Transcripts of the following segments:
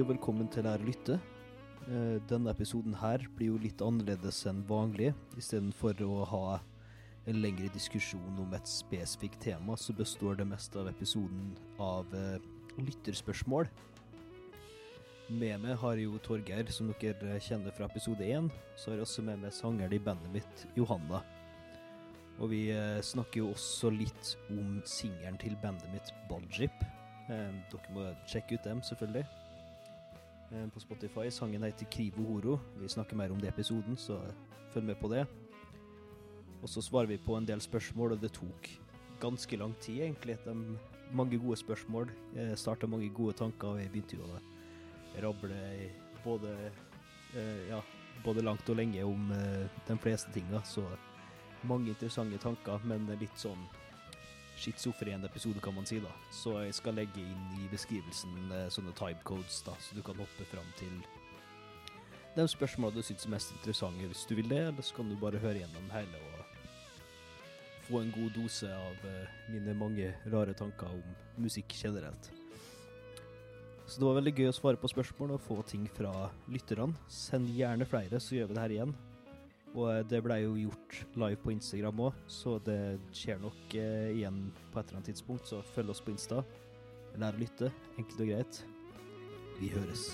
og velkommen til Lær å lytte. Eh, Denne episoden her blir jo litt annerledes enn vanlig. Istedenfor å ha en lengre diskusjon om et spesifikt tema, så består det meste av episoden av eh, lytterspørsmål. Med meg har jo Torgeir, som dere kjenner fra episode én. Så har jeg også med meg sangeren i bandet mitt, Johanna. Og vi eh, snakker jo også litt om singelen til bandet mitt, Balljeep. Eh, dere må sjekke ut dem, selvfølgelig. Eh, på Spotify. Sangen heter Krivo Horo. Vi snakker mer om det i episoden, så følg med på det. Og så svarer vi på en del spørsmål, og det tok ganske lang tid, egentlig. De, mange gode spørsmål. Starta mange gode tanker, og jeg begynte jo å rable både, eh, ja, både langt og lenge om eh, de fleste tinga, så mange interessante tanker, men litt sånn schizofren episode, kan man si, da. Så jeg skal legge inn i beskrivelsen eh, sånne timecodes, da, så du kan hoppe fram til de spørsmålene du syns er mest interessante, hvis du vil det, eller så kan du bare høre gjennom hele og få en god dose av eh, mine mange rare tanker om musikk generelt. Så det var veldig gøy å svare på spørsmål og få ting fra lytterne. Send gjerne flere, så gjør vi det her igjen. Og eh, det ble jo gjort live på Instagram òg, så det skjer nok eh, igjen på et eller annet tidspunkt. Så følg oss på Insta. Lær å lytte, enkelt og greit. Vi høres.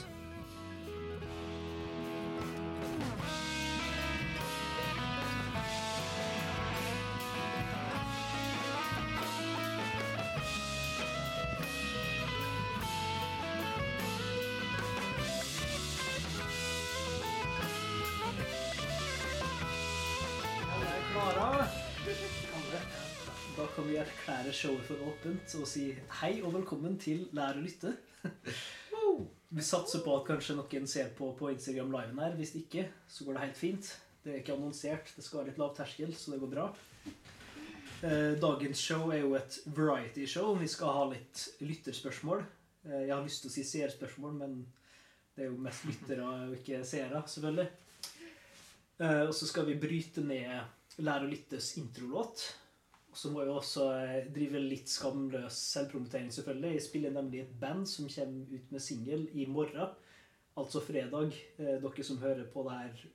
Erklære showet for åpent og si hei og velkommen til Lær å lytte. Vi satser på at kanskje noen ser på på Instagram liven her. Hvis ikke, så går det helt fint. Det er ikke annonsert. Det skal være litt lav terskel, så det går bra. Eh, Dagens show er jo et variety show. Vi skal ha litt lytterspørsmål. Eh, Jeg har lyst til å si seerspørsmål, men det er jo mest lyttere og ikke seere, selvfølgelig. Eh, Og så skal vi bryte ned Lær å lyttes introlåt. Så må jeg også eh, drive litt skamløs selvpromotering, selvfølgelig. Jeg spiller nemlig et band som kommer ut med singel i morgen. Altså fredag. Eh, Dere som hører på det her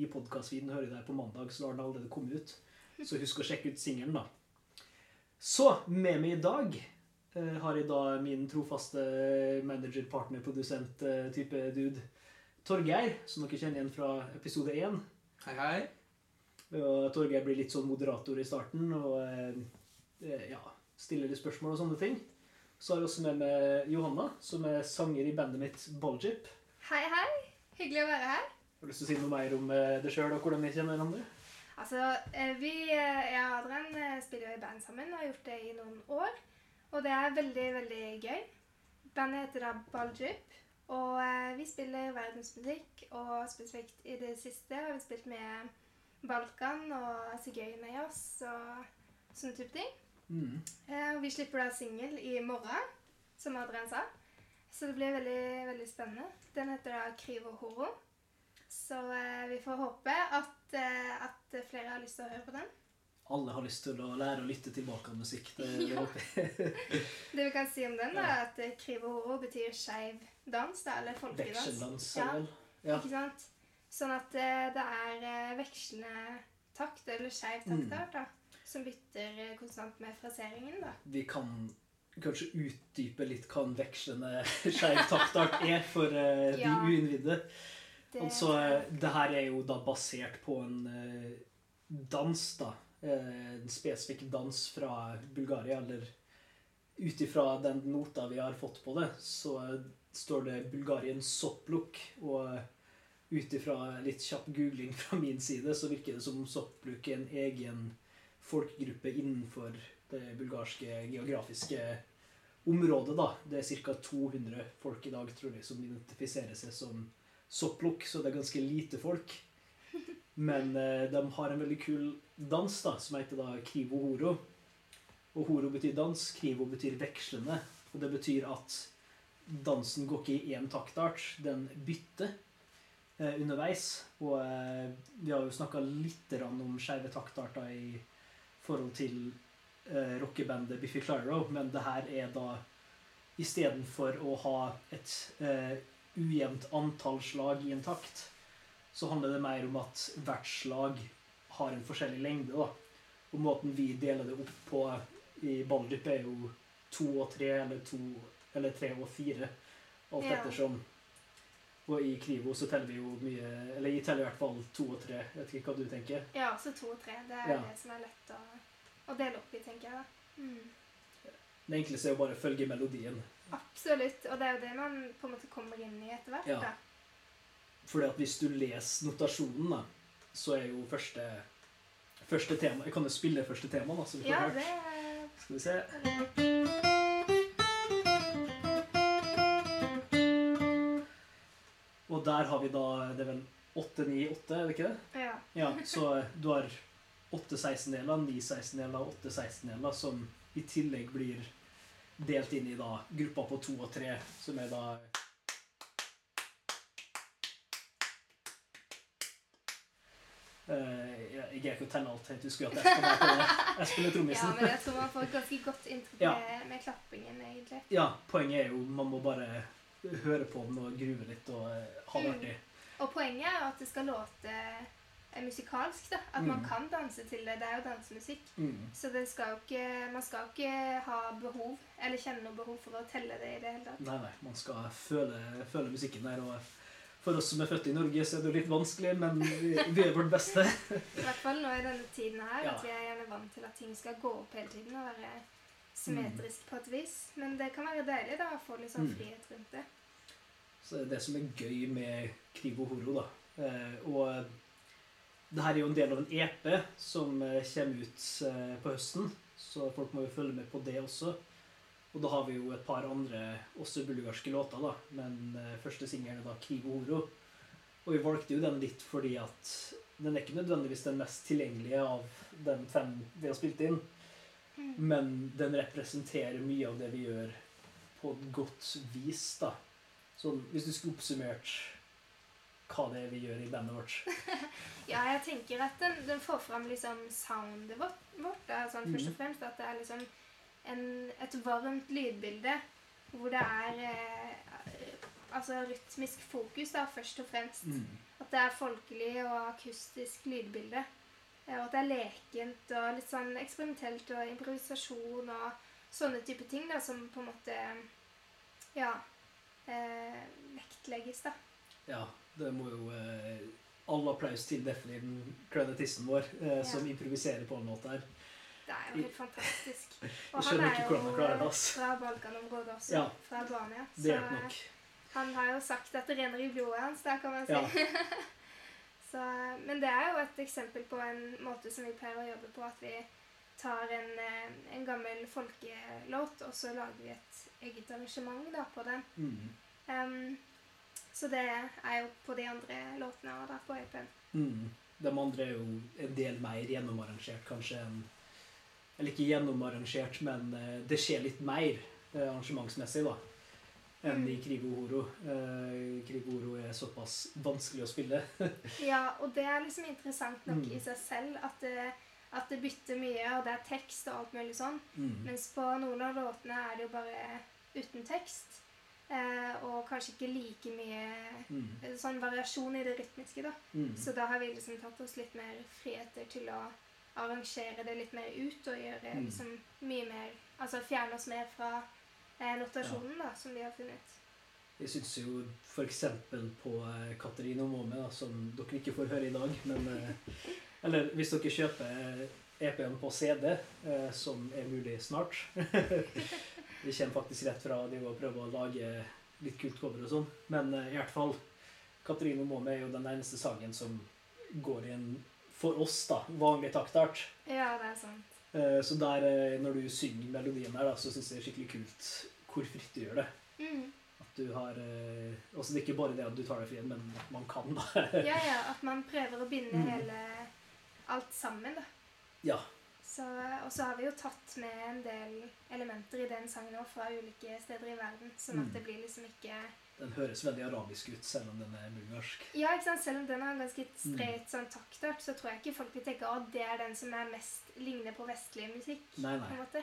i podkast-feeden, hører det her på mandag, så da har den allerede kommet ut. Så husk å sjekke ut singelen, da. Så med meg i dag eh, har jeg da min trofaste manager, partner, produsent eh, type dude Torgeir, som dere kjenner igjen fra episode én. Hei, hei. Og Torgeir blir litt sånn moderator i starten og eh, ja, stiller litt spørsmål og sånne ting. Så har jeg også med meg Johanna, som er sanger i bandet mitt Balljip. Hei, hei. Hyggelig å være her. Har du lyst til å si noe mer om deg det sjøl og hvordan vi kjenner hverandre? Altså, eh, vi, eh, jeg og Adrian eh, spiller jo i band sammen og har gjort det i noen år. Og det er veldig, veldig gøy. Bandet heter da Balljip. Og eh, vi spiller verdensmusikk, og spesifikt i det siste har vi spilt med Balkan og Sigøynerjazz og sånne type ting. Mm. Eh, og vi slipper da singel i morgen, som Adrian sa. Så det blir veldig, veldig spennende. Den heter da Krivo Horo. Så eh, vi får håpe at, eh, at flere har lyst til å høre på den. Alle har lyst til å lære å lytte til Balkanmusikk. Det, det Ja. Det vi kan si om den, Ja. er at eh, Krivo Horo betyr skeiv dans, da, eller folkedans. Vekseldans, Ja. Ja. Ikke sant? Sånn at eh, det er eh, vekslende takt, eller skeiv Mm. taktart, da, som bytter eh, konstant med fraseringen, da. Vi kan kanskje utdype litt hva en vekslende skeiv taktart er for de Ja. uinnvidde. Det, Altså, det her er jo da basert på en dans, da. En spesifikk dans fra Bulgaria, eller ut ifra den nota vi har fått på det, så står det Bulgarien Soppluk, og ut ifra litt kjapp googling fra min side, så virker det som Soppluk er en egen folkegruppe innenfor det bulgarske geografiske området, da. Det er ca. 200 folk i dag, tror jeg, som identifiserer seg som Soppluk, så det er ganske lite folk. Men eh, de har en veldig kul dans da, som heter da Krivo Horo. Og horo betyr dans, krivo betyr vekslende. Og det betyr at dansen går ikke i én taktart, den bytter underveis. Og eh, vi har jo snakka litt om skeive taktarter i forhold til eh, rockebandet Biffy Clyro, men det her er da istedenfor å ha et eh, ujevnt antall slag i en takt, så handler det mer om at hvert slag har en forskjellig lengde. da. Og måten vi deler det opp på i balldyp, er jo to og tre, eller to eller tre og fire. Alt Ja. ettersom. Og i Krivo så teller vi jo mye Eller jeg teller i hvert fall to og tre. Jeg vet ikke hva du tenker. Ja, så to og tre. Det er Ja. det som er lett å, å dele opp i, tenker jeg. da. Mm. Det enkleste er jo bare å følge melodien. Absolutt. Og det er jo det man på en måte kommer inn i etter hvert. Ja. da. Fordi at hvis du leser notasjonen, da, så er jo første Første tema Jeg kan jo spille første tema, da, så vi får Ja, hørt. det Skal vi se. Og der har vi da Det er vel 8-9-8, er det ikke det? Ja. Ja, så du har 8 16-deler, 9 16-deler og 8 16-deler som i tillegg blir delt inn i da grupper på 2 og 3, som er da Uh, jeg greier ikke å telle alt. Jeg husker at jeg spiller, på det. jeg spiller ja, men jeg tror man får ganske godt inntrykk Ja. med, med klappingen, egentlig. Ja, poenget er jo man må bare høre på den og gruve litt og eh, ha det Mm. Og poenget er jo at det skal låte eh, musikalsk, da. At man Mm. kan danse til det. Det er jo dansemusikk. Mm. Så det skal ikke, man skal jo ikke ha behov, eller kjenne noe behov for å telle det i det hele tatt. Nei, nei, man skal føle, føle musikken der. Og for oss som er født i Norge, så er det jo litt vanskelig, men vi, vi gjør vårt beste. I hvert fall nå i denne tiden her, Ja. at vi er gjerne vant til at ting skal gå opp hele tiden og være symmetrisk på et vis. Men det kan være deilig da, å få litt sånn Mm. frihet rundt det. Så det som er gøy med Krivo Horo, da. Eh, og det her er jo en del av en EP som eh, kommer ut eh, på høsten, så folk må jo følge med på det også. Og da har vi jo et par andre også bulgarske låter, da. Men eh, første singelen er da 'Krig og oro'. Og vi valgte jo den litt fordi at den er ikke nødvendigvis den mest tilgjengelige av de fem vi har spilt inn. Mm. Men den representerer mye av det vi gjør på et godt vis, da. Sånn, hvis du skulle oppsummert hva det er vi gjør i bandet vårt. Ja, jeg tenker at den, den får fram liksom soundet vårt, vårt da, sånn først Mhm. og fremst. At det er liksom en, et varmt lydbilde hvor det er eh, altså rytmisk fokus, da, først og fremst. At det er folkelig og akustisk lydbilde. Eh, Og at det er lekent og litt sånn eksperimentelt og improvisasjon og sånne type ting da, som på en måte ja, eh, vektlegges, da. Ja, det må jo eh, All applaus til Deflin, tissen vår, eh, som improviserer på en måte her. Det er jo helt fantastisk. Og han er det, fra fra Balkanområdet også. Ja. Fra Albania. Så det nok. han har jo sagt at det renner i blodet hans, da, kan man si. Ja. Så, men det er jo et eksempel på en måte som vi pleier å jobbe på, at vi tar en, eh, en gammel folkelåt, og så lager vi et eget arrangement da, på den. Mm. Um, så det er jo på de andre låtene og da på EP-en. Mm. De andre er jo en del mer gjennomarrangert, kanskje, En, Eller ikke gjennomarrangert, men eh, det skjer litt mer eh, arrangementsmessig, da. Enn i. Krigo Horo. Eh, Krigo Horo er såpass vanskelig å spille. Ja, og det er liksom interessant nok Mm. i seg selv at det, at det bytter mye, og det er tekst og alt mulig sånn. Mm. Mens på noen av låtene er det jo bare uten tekst. Eh, og kanskje ikke like mye Mm. eh, sånn variasjon i det rytmiske, da. Mm. Så da har vi liksom tatt oss litt mer friheter til å arrangere det litt mer ut og gjøre Mm. liksom mye mer Altså fjerne oss mer fra eh, notasjonen, da, som de har funnet. Jeg syns jo f.eks. på Katarina Katarina Måme, da, som dere ikke får høre i dag men, eh, Eller hvis dere kjøper EP-en på CD, eh, som er mulig snart Vi kommer faktisk rett fra de å prøve å lage litt kult cover og sånn. Men eh, i hvert fall Katarina Måme er jo den eneste sangen som går i en, for oss, da, vanlig taktart. Ja, det er sant. Eh, Så der, eh, når du synger melodien der, da, så syns jeg det er skikkelig kult hvor fritt du gjør det. Mm. At du har eh, Altså det er ikke bare det at du tar deg frien, men at man kan, da. Ja, ja, at man prøver å binde Mm. hele alt sammen, da. ja. Så, og så har vi jo tatt med en del elementer i den sangen òg fra ulike steder i verden, sånn at Mm. det blir liksom ikke Den høres veldig arabisk ut, selv om den er bulgarsk. Ja, ikke sant? Selv om den har en ganske Mm. streit sånn taktart, så tror jeg ikke folk vil tenke at det er den som er mest ligner på vestlig musikk. Nei, på en måte.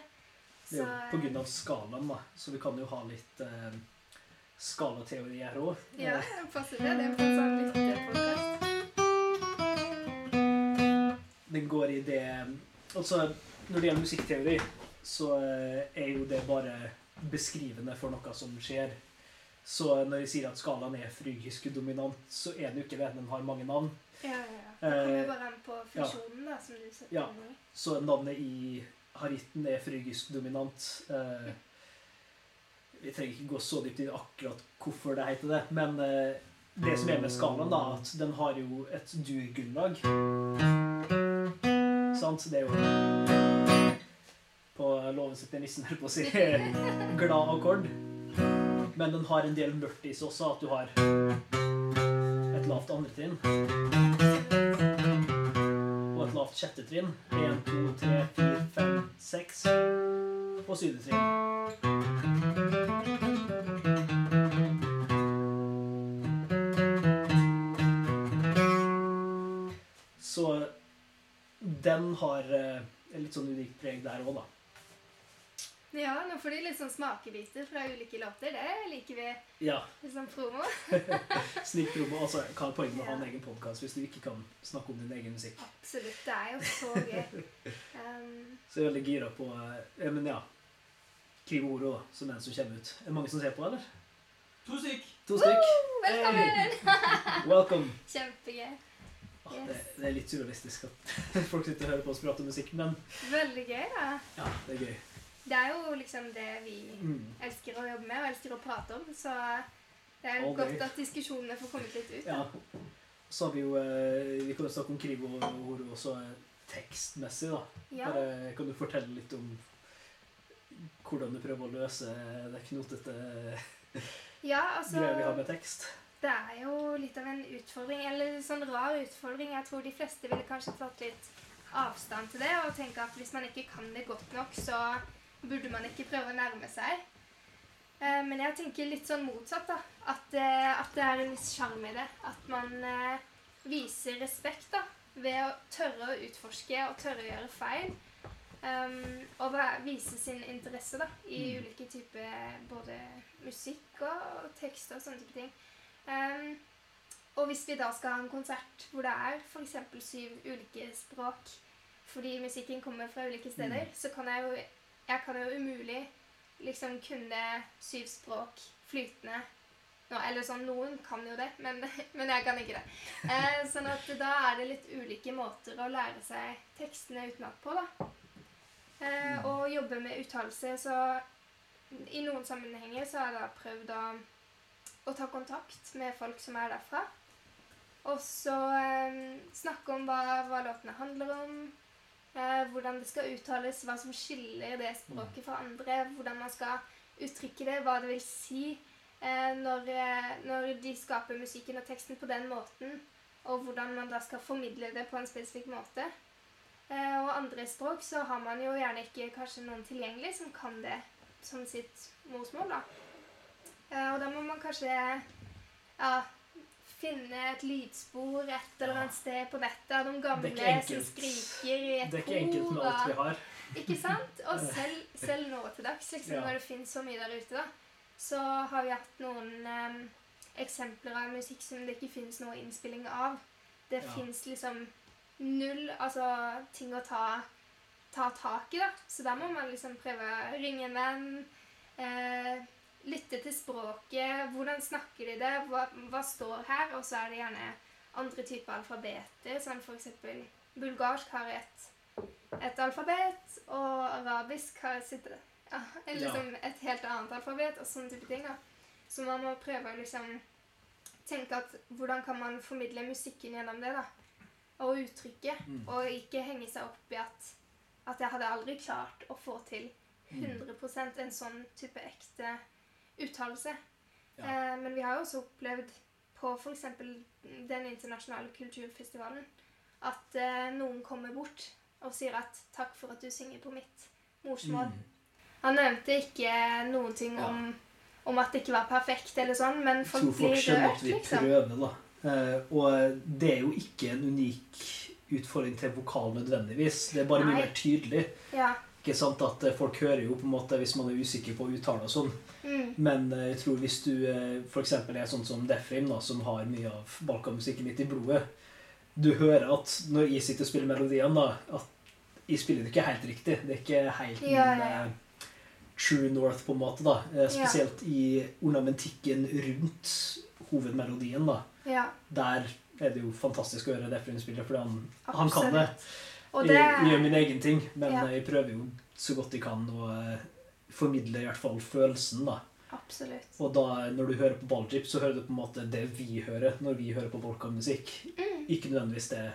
Det er jo på grunn av skalaen, da. Så vi kan jo ha litt eh, skalateori her òg. Ja, det passer det. Det er en sånn lyttepodkast. Den går i det Altså, når det gjelder musikkteori, så eh, er jo det bare beskrivende for noe som skjer. Så når jeg sier at skalaen er frygisk dominant, så er det jo ikke det. Den har mange navn. Ja, ja, ja. Det kommer jo bare an på funksjonen, da, som du setter Ja. i. Så navnet i haritten er frygisk dominant. Eh, vi trenger ikke gå så dypt i akkurat hvorfor det heter det, men eh, det som er med skalaen, da, at den har jo et dur-grunnlag. Sant? Det er jo På låven sitter nissen, holdt på å si. Glad akkord. Men den har en del mørkt i seg også, at du har et lavt andretrinn. Et lavt sjettetrinn. 1, 2, 3, 4, 5, 6. Og syvende trinn. Så den har eh, et litt sånn unikt preg der òg, da. Ja, nå får de litt sånn smakebiter fra ulike låter. Det liker vi Ja. liksom promo. Snill promo. Altså, hva er poenget med å ha en egen podkast hvis du ikke kan snakke om din egen musikk? Absolutt. Det er jo så gøy. Um, Så jeg er veldig gira på eh, Men ja. Krivo Oro, da, som er den som kommer ut. Er det mange som ser på, eller? To stykk. To stykk. velkommen! Welcome. Kjempegøy. Ah, det, det er litt surrealistisk at folk sitter og hører på oss prate om musikk, men Veldig gøy, da. ja, det er gøy. Det er jo liksom det vi Mm. elsker å jobbe med og elsker å prate om, så det er All godt day. at diskusjonene får kommet litt ut. Ja. Så har vi jo eh, Vi kan jo snakke om Krivo Oro også er tekstmessig, da. Ja. Bare, kan du fortelle litt om hvordan du prøver å løse det knotete ja, altså greia vi har med tekst? Det er jo litt av en utfordring, eller en sånn rar utfordring. Jeg tror de fleste ville kanskje tatt litt avstand til det og tenke at hvis man ikke kan det godt nok, så burde man ikke prøve å nærme seg. Eh, Men jeg tenker litt sånn motsatt, da. At, eh, at det er en viss sjarm i det. At man eh, viser respekt da, ved å tørre å utforske og tørre å gjøre feil. Um, og vise sin interesse da, i Mm. ulike typer både musikk og tekst og sånne type ting. Um, og hvis vi da skal ha en konsert hvor det er f.eks. syv ulike språk, fordi musikken kommer fra ulike steder, Mm. så kan jeg jo jeg kan jo umulig liksom kunne syv språk flytende. No, eller sånn, Noen kan jo det, men, men jeg kan ikke det. Eh, sånn at da er det litt ulike måter å lære seg tekstene utenat på. da. Eh, og jobbe med uttalelse. Så i noen sammenhenger så har jeg da prøvd å, å ta kontakt med folk som er derfra. Og så eh, snakke om hva, hva låtene handler om. Eh, hvordan det skal uttales, hva som skiller det språket fra andre. Hvordan man skal uttrykke det, hva det vil si eh, når, eh, når de skaper musikken og teksten på den måten. Og hvordan man da skal formidle det på en spesifikk måte. Og andre språk så har man jo gjerne ikke kanskje noen tilgjengelig som kan det som sitt morsmål. da. Og da må man kanskje ja, finne et lydspor et eller annet sted på nettet av de er gamle som skriker i et Det er ikke enkelt med alt vi har. Ikke sant? Og selv, selv nå til dags, liksom, Ja. når det finnes så mye der ute, da, så har vi hatt noen um, eksempler av musikk som det ikke finnes noe innspilling av. Det Ja. finnes liksom null altså, ting å ta, ta tak i, da. Så da må man liksom prøve å ringe en venn. Eh, lytte til språket. Hvordan snakker de det? Hva, hva står her? Og så er det gjerne andre typer alfabeter. Sånn eksempel bulgarsk har et, et alfabet, og arabisk har sitt ja, liksom Ja. et helt annet alfabet, og sånne type ting. da. Så man må prøve å liksom tenke at hvordan kan man formidle musikken gjennom det, da? Og uttrykket. Mm. Og ikke henge seg opp i at, at jeg hadde aldri klart å få til Mm. 100% en sånn type ekte uttalelse. Ja. Eh, men vi har jo også opplevd på f.eks. den internasjonale kulturfestivalen at eh, noen kommer bort og sier at 'takk for at du synger på mitt morsmål'. Mm. Han nevnte ikke noen ting Ja. om, om at det ikke var perfekt, eller sånn, men Jeg folk tror folk blir skjønner rørt, at vi liksom. prøver, da. Eh, og det er jo ikke en unik utfordring til vokal nødvendigvis. Det er bare mye mer tydelig. Ja, Ikke sant at Folk hører jo på en måte hvis man er usikker på å uttale og sånn. Mm. Men eh, jeg tror hvis du eh, f.eks. er sånn som Defrim, da, som har mye av balkanmusikken mitt i blodet Du hører at når jeg sitter og spiller melodiene, da, at jeg spiller det ikke helt riktig. Det er ikke helt min Ja, ja, ja. eh, true north, på en måte. da. Spesielt i ornamentikken rundt hovedmelodien. da. Ja, Der er det jo fantastisk å høre Defrim spille, fordi han, han kan det. Og Jeg, det jeg gjør min egen ting, men Ja. jeg prøver jo så godt jeg kan å eh, formidle i hvert fall følelsen. da. Absolutt. Og da, når du hører på Balljip, så hører du på en måte det vi hører når vi hører på balkanmusikk. Mm. Ikke nødvendigvis det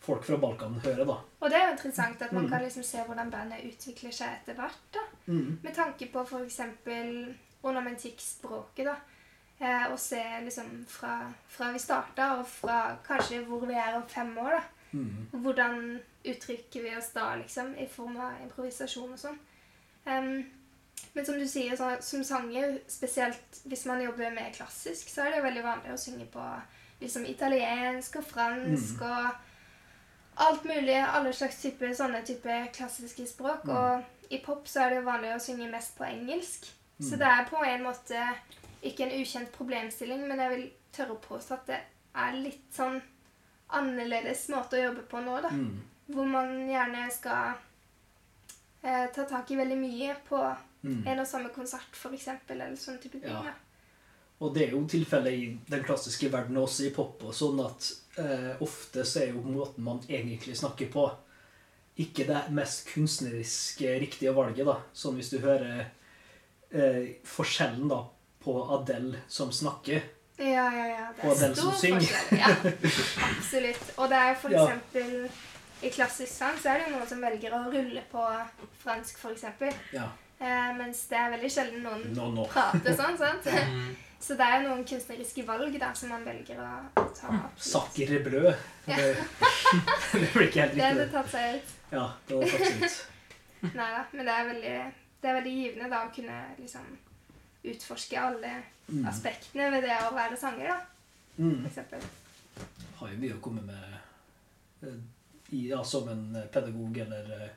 folk fra Balkan hører, da. Og det er jo interessant at man Mm. kan liksom se hvordan bandet utvikler seg etter hvert. da. Med tanke på f.eks. ornamentikkspråket, da. Eh, og se liksom fra, fra vi starta, og fra kanskje hvor vi er om fem år, da. Mm. Hvordan uttrykker vi oss da, liksom, i form av improvisasjon og sånn. Em, men som du sier, så, som sanger, spesielt hvis man jobber med klassisk, så er det veldig vanlig å synge på liksom italiensk og fransk og alt mulig. Alle slags type, sånne type klassiske språk. Mm. Og i pop så er det jo vanlig å synge mest på engelsk. Så Mm. det er på en måte ikke en ukjent problemstilling, men jeg vil tørre å påstå at det er litt sånn annerledes måte å jobbe på nå, da. Mm. Hvor man gjerne skal eh, ta tak i veldig mye på Mm. en og samme konsert, f.eks., eller sånn type ting. Ja. Og det er jo tilfellet i den klassiske verden også i pop og sånn at eh, ofte så er jo måten man egentlig snakker på, ikke det mest kunstneriske riktige valget, da. Sånn hvis du hører eh, forskjellen da på Adele som snakker. Ja, ja, ja. Det Og er den som stor synger. forskjell. Ja, absolutt. Og det er jo for Ja. I klassisk sang så er det jo noen som velger å rulle på fransk, f.eks. Ja. Eh, mens det er veldig sjelden noen no, no. prater sånn. sant? Mm. Så det er jo noen kunstneriske valg der som man velger å ta. absolutt. Sacre bleu. Ja. Det, det blir ikke helt riktig. Det hadde tatt seg ut. Ja, det hadde tatt seg ut. Nei da, men det er veldig, det er veldig givende da å kunne liksom utforske alle Mm. aspektene ved det å være sanger, da, Mm. for eksempel. Har jo mye å komme med eh, i, ja, som en pedagog eller eh,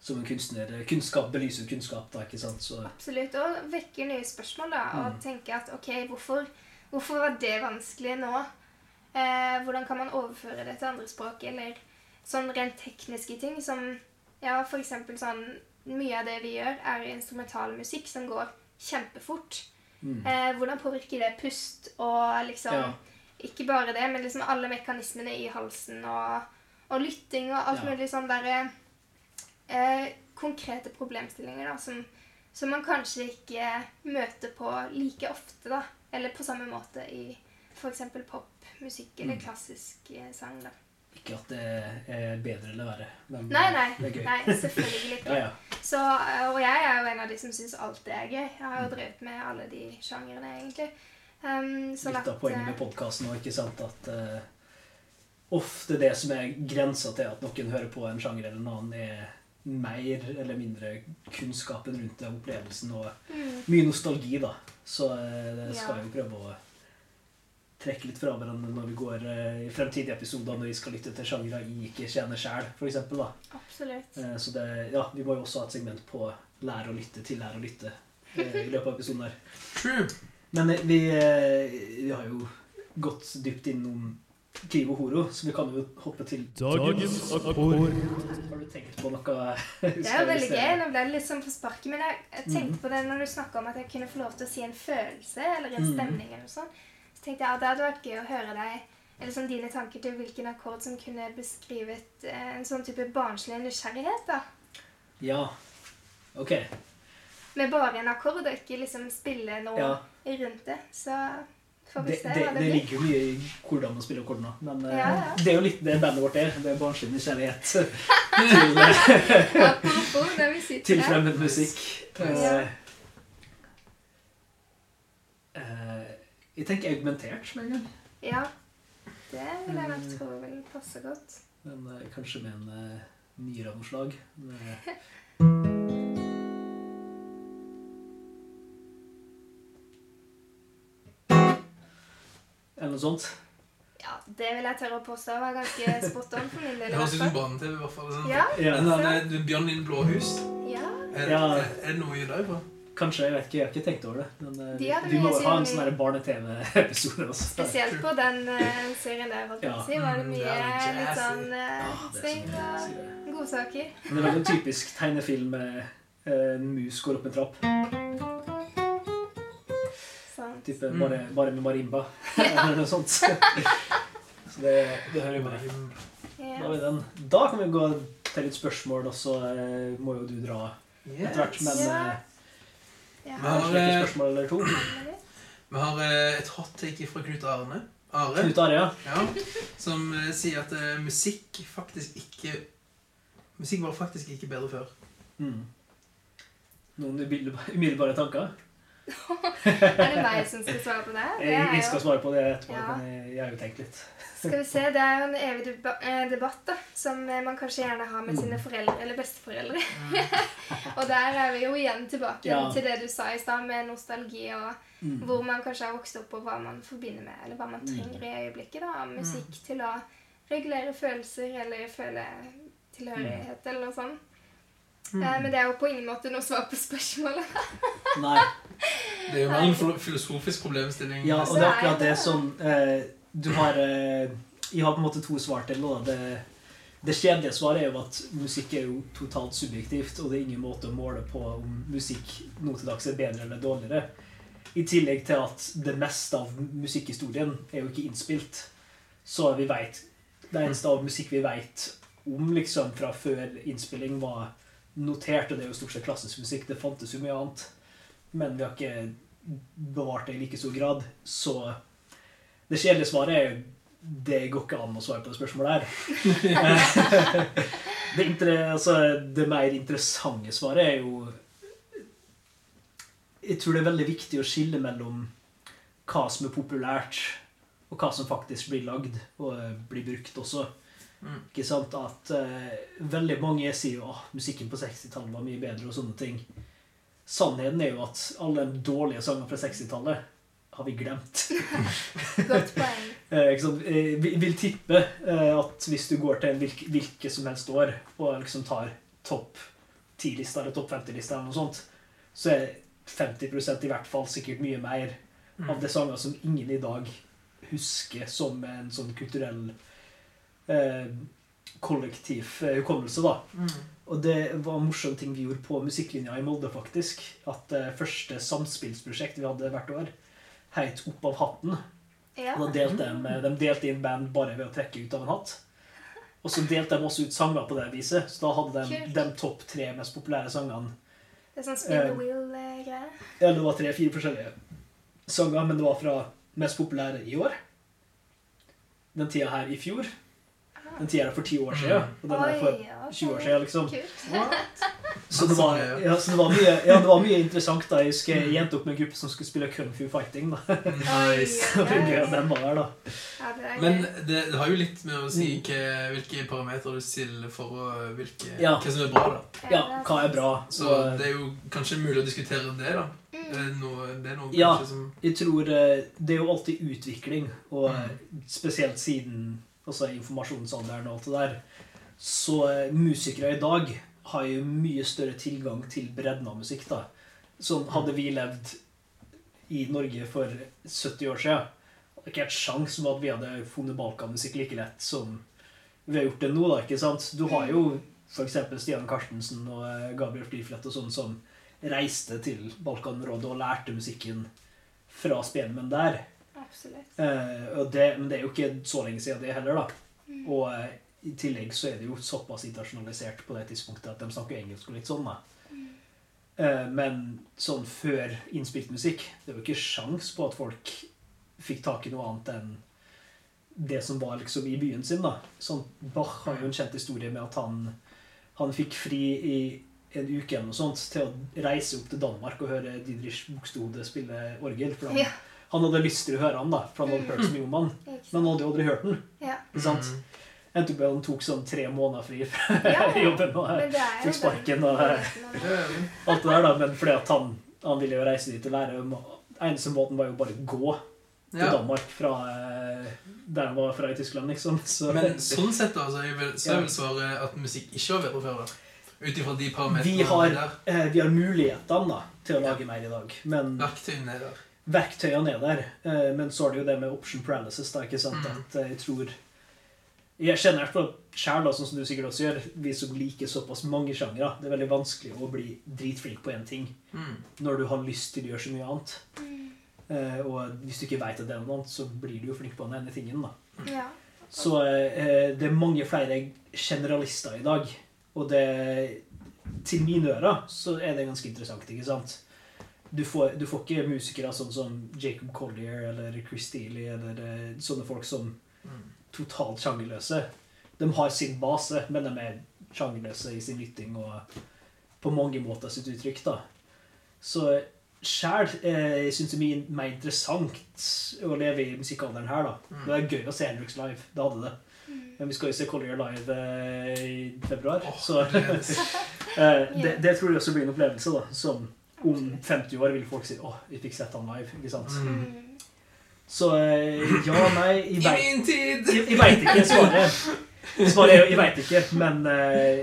som en kunstner. Kunnskap belyser kunnskap, da, ikke sant? Så Absolutt. Og vekker nye spørsmål, da. Og Mm. tenke at OK, hvorfor, hvorfor var det vanskelig nå? Eh, hvordan kan man overføre det til andre språk? Eller sånn rent tekniske ting som Ja, for eksempel sånn Mye av det vi gjør, er instrumental musikk som går kjempefort. mm. Eh, hvordan påvirker det pust og liksom Ja. Ikke bare det, men liksom alle mekanismene i halsen og, og lytting og alt Ja. mulig sånn derre eh, Konkrete problemstillinger da, som, som man kanskje ikke møter på like ofte, da. Eller på samme måte i f.eks. popmusikk eller Mm. klassisk eh, sang, da. Ikke at det er bedre eller verre, men Nei, nei. det er gøy. nei selvfølgelig ikke. Ja, ja. Så, eh, og jeg er jo en av de som syns alt det er gøy. Jeg har jo drevet med alle de sjangrene, egentlig. Um, Litt av poenget eh, med podkasten òg, ikke sant, at eh, ofte det som er grensa til at noen hører på en sjanger eller en annen, er mer eller mindre kunnskapen rundt det, opplevelsen og mm, mye nostalgi, da. Så eh, det skal Ja. vi prøve å trekke litt fra hverandre når vi går eh, i fremtidige episoder, når vi skal lytte til sjangere vi ikke kjenner sjæl, f.eks. absolutt. Eh, Så det, ja, vi må jo også ha et segment på lære å lytte til lære å lytte i løpet av episoden her. True. Men vi, vi har jo gått dypt innom og horo, så vi kan jo hoppe til Dagens akkord. Har du tenkt på noe? Det er jo veldig gøy. Nå ble det litt sånn på sparket, men jeg, jeg tenkte på det når du snakka om at jeg kunne få lov til å si en følelse eller en Mhm. stemning. eller noe sånt. Så tenkte jeg at det hadde vært gøy å høre deg, eller sånn dine tanker til hvilken akkord som kunne beskrevet eh, en sånn type barnslig nysgjerrighet. da. Ja. Ok. Med bare en akkord, og ikke liksom spille noe Ja. rundt det. Så får vi Det, se det, det det ligger jo mye i hvordan man spiller akkordene. Men eh, Ja, ja. det er jo litt det bandet vårt er. Det er barnslig nysgjerrighet til, Apropos når vi sitter til fremmed musikk. Ja. Eh, eh, jeg tenker augmentert med en gang. Ja. Det vil jeg nok tro vil passe godt. Men kanskje med en uh, nyere Eller noe sånt. Ja, det vil jeg tørre å påstå var ganske spot on for min del. Det høres ut som barne-TV, i hvert fall. Sånn. Ja, Ja, Men den Bjørn din blåhus blå hus, ja. er, Ja. er, er det noe i deg på? kanskje. Jeg vet ikke, jeg har ikke tenkt over det. Men eh, De vi må jo ha en sånn vi- barne-TV-episode også. Spesielt på den uh, serien der, holdt jeg på å si, var det Mm, mye det er litt sånn uh, Ja, det er sving og godsaker. Men det er veldig typisk tegnefilm med eh, en mus går opp en trapp. Type Mm. bare, bare med marimba. Eller noe sånt. Så det, det hører jo med. Da har vi den. Da kan vi gå til litt spørsmål, og så eh, må jo du dra etter hvert. Men Ja. eh, Ja. Men har- et spørsmål eller to. Vi har eh, et hot take fra Knut Arne. Are. Knut Are, ja. Ja, som eh, sier at uh, musikk faktisk ikke Musikk var faktisk ikke bedre før. Mm. Noen umiddelbare tanker? Er det meg som skal svare på det? det Jeg, jeg skal jo, svare på det etterpå, Ja. men jeg, jeg har jo tenkt litt. skal vi se, det er jo en evig eh, debatt da, som eh, man kanskje gjerne har med Mm. sine foreldre eller besteforeldre. Og der er vi jo igjen tilbake Ja. til det du sa i stad, med nostalgi og Mm. hvor man kanskje har vokst opp, og hva man forbinder med, eller hva man Mm. trenger i øyeblikket. da, Musikk til å regulere følelser eller føle tilhørighet eller noe sånt. Mm. Eh, men det er jo på ingen måte noe svar på spørsmålet. Nei. Det er jo mer en filosofisk problemstilling. Ja, og det er akkurat det som eh, Du har eh, Jeg har på en måte to svar til det. da. Det, det kjedelige svaret er jo at musikk er jo totalt subjektivt, og det er ingen måte å måle på om musikk nå til dags er bedre eller dårligere. I tillegg til at det meste av musikkhistorien er jo ikke innspilt. Så vi veit Det eneste av musikk vi vet om liksom fra før innspilling, var notert, og det jo stort sett klassisk musikk. Det fantes jo mye annet. Men vi har ikke bevart det i like stor grad. Så det kjedelige svaret er jo det går ikke an å svare på det spørsmålet her. det, altså, det mer interessante svaret er jo Jeg tror det er veldig viktig å skille mellom hva som er populært, og hva som faktisk blir lagd og eh, blir brukt også. Mm. Ikke sant? At uh, veldig mange sier jo at musikken på 60-tallet var mye bedre og sånne ting. Sannheten er jo at alle de dårlige sangene fra 60-tallet har vi glemt. Godt poeng. Eh, ikke sant? jeg Vi vil tippe eh, at hvis du går til en hvilke, hvilke som helst år og liksom tar topp 10-lista eller topp 50-lista eller noe sånt, så er 50% i hvert fall sikkert mye mer Mm. av det sanger som ingen i dag husker som en sånn kulturell eh, kollektiv eh, hukommelse, da. Mm. Og det var en morsom ting vi gjorde på musikklinja i Molde, faktisk. At det første samspillsprosjekt vi hadde hvert år, het Opp av hatten. Ja. Og da delte de, de delte inn band bare ved å trekke ut av en hatt. Og så delte de også ut sanger på det viset. Så da hadde de de topp tre mest populære sangene. Det er sånn spin the wheel-greier. Ja, det var tre-fire forskjellige sanger, men det var fra mest populære i år. Den tida her i fjor. Den tida er for ti år siden. Og den er for ja, 20 år siden, liksom. Så det var, ja, så det var, mye, ja, det var mye interessant. da. Jeg husker jeg endte opp med en gruppe som skulle spille Kung Fu Fighting. da. Nice. Så det var gøy, den var der, da. Ja, det Men det, det har jo litt med å si hva, hvilke parametere du stiller for å, hvilke, Ja. hva som er bra. da. Ja, hva er bra? Så Og, det er jo kanskje mulig å diskutere det. da. Mm. Det noe, noe Ja. som jeg tror eh, det er jo alltid utvikling, og Mm. spesielt siden altså informasjonsalderen og alt det der, så eh, musikere i dag har jo mye større tilgang til bredden av musikk. da. Sånn hadde vi levd i Norge for 70 år siden, hadde ikke vært sjans om at vi hadde funnet balkanmusikk like lett som vi har gjort det nå. da, ikke sant? Du har jo f.eks. Stian Karstensen og eh, Gabriel Fliflet og sånn som reiste til Balkanområdet og lærte musikken fra spelmenn der. Absolutt. Eh, det, men det er jo ikke så lenge siden det heller, da. Mm. Og eh, i tillegg så er det jo såpass internasjonalisert på det tidspunktet at de snakker engelsk og litt sånn, da. Mm. Eh, men sånn før innspilt musikk Det var jo ikke sjans på at folk fikk tak i noe annet enn det som var liksom i byen sin. da. Sånn, Bach har jo en kjent historie med at han, han fikk fri i en uke eller noe sånt til å reise opp til Danmark og høre Didrich Buxtehude spille orgel. For han, Ja. Han hadde lyst til å høre han, da, for han hadde Mm. hørt så mye om han. Men han hadde jo aldri hørt den. Ja. Ikke sant? Mm. Endte opp med at han tok sånn tre måneder fri fra Ja, jobben og Men det jo fikk sparken og jo- alt det der, da. Men fordi at han, han ville jo reise dit og lære. Eneste måten var jo bare å gå. til Ja. Danmark fra eh, der han var fra i Tyskland, liksom. Så, Men sånn sett da, så er vel, så er vel svaret at musikk ikke var bedre før, da. Ut ifra de Vi parametrene der. eh, vi har mulighetene da, til å lage mer i dag, men Verktøyene er der. Verktøyene er der. Eh, men så er det jo det med option paralysis, da, ikke sant, Mm. at eh, jeg tror Jeg kjenner i hvert fall sjæl, sånn som du sikkert også gjør, vi som liker såpass mange sjangere. Det er veldig vanskelig å bli dritflink på én ting Mm. når du har lyst til å gjøre så mye annet. Mm. Eh, og hvis du ikke veit at det er noe annet, så blir du jo flink på den ene tingen. da. Ja. Så eh, det er mange flere generalister i dag. Og det Til mine ører så er det ganske interessant, ikke sant? Du får, du får ikke musikere sånn som Jacob Collier eller Chris Steely eller eh, sånne folk som Mm. totalt sjangerløse. De har sin base, men de er sjangerløse i sin lytting og på mange måter sitt uttrykk. da. Så sjæl eh, syns jeg er mer interessant å leve i musikkalderen her. da. Mm. Det er gøy å se Henriks live. Det hadde det. Men vi skal jo se Collier live eh, i februar. oh, så eh, det, det tror jeg også blir en opplevelse. da, Som om 50 år vil folk si 'Å, vi fikk sett han live'. ikke sant? Mm. Så eh, ja, nei, jeg I min tid! jeg, jeg vet ikke svaret. Svaret er jo 'jeg veit ikke', men uh,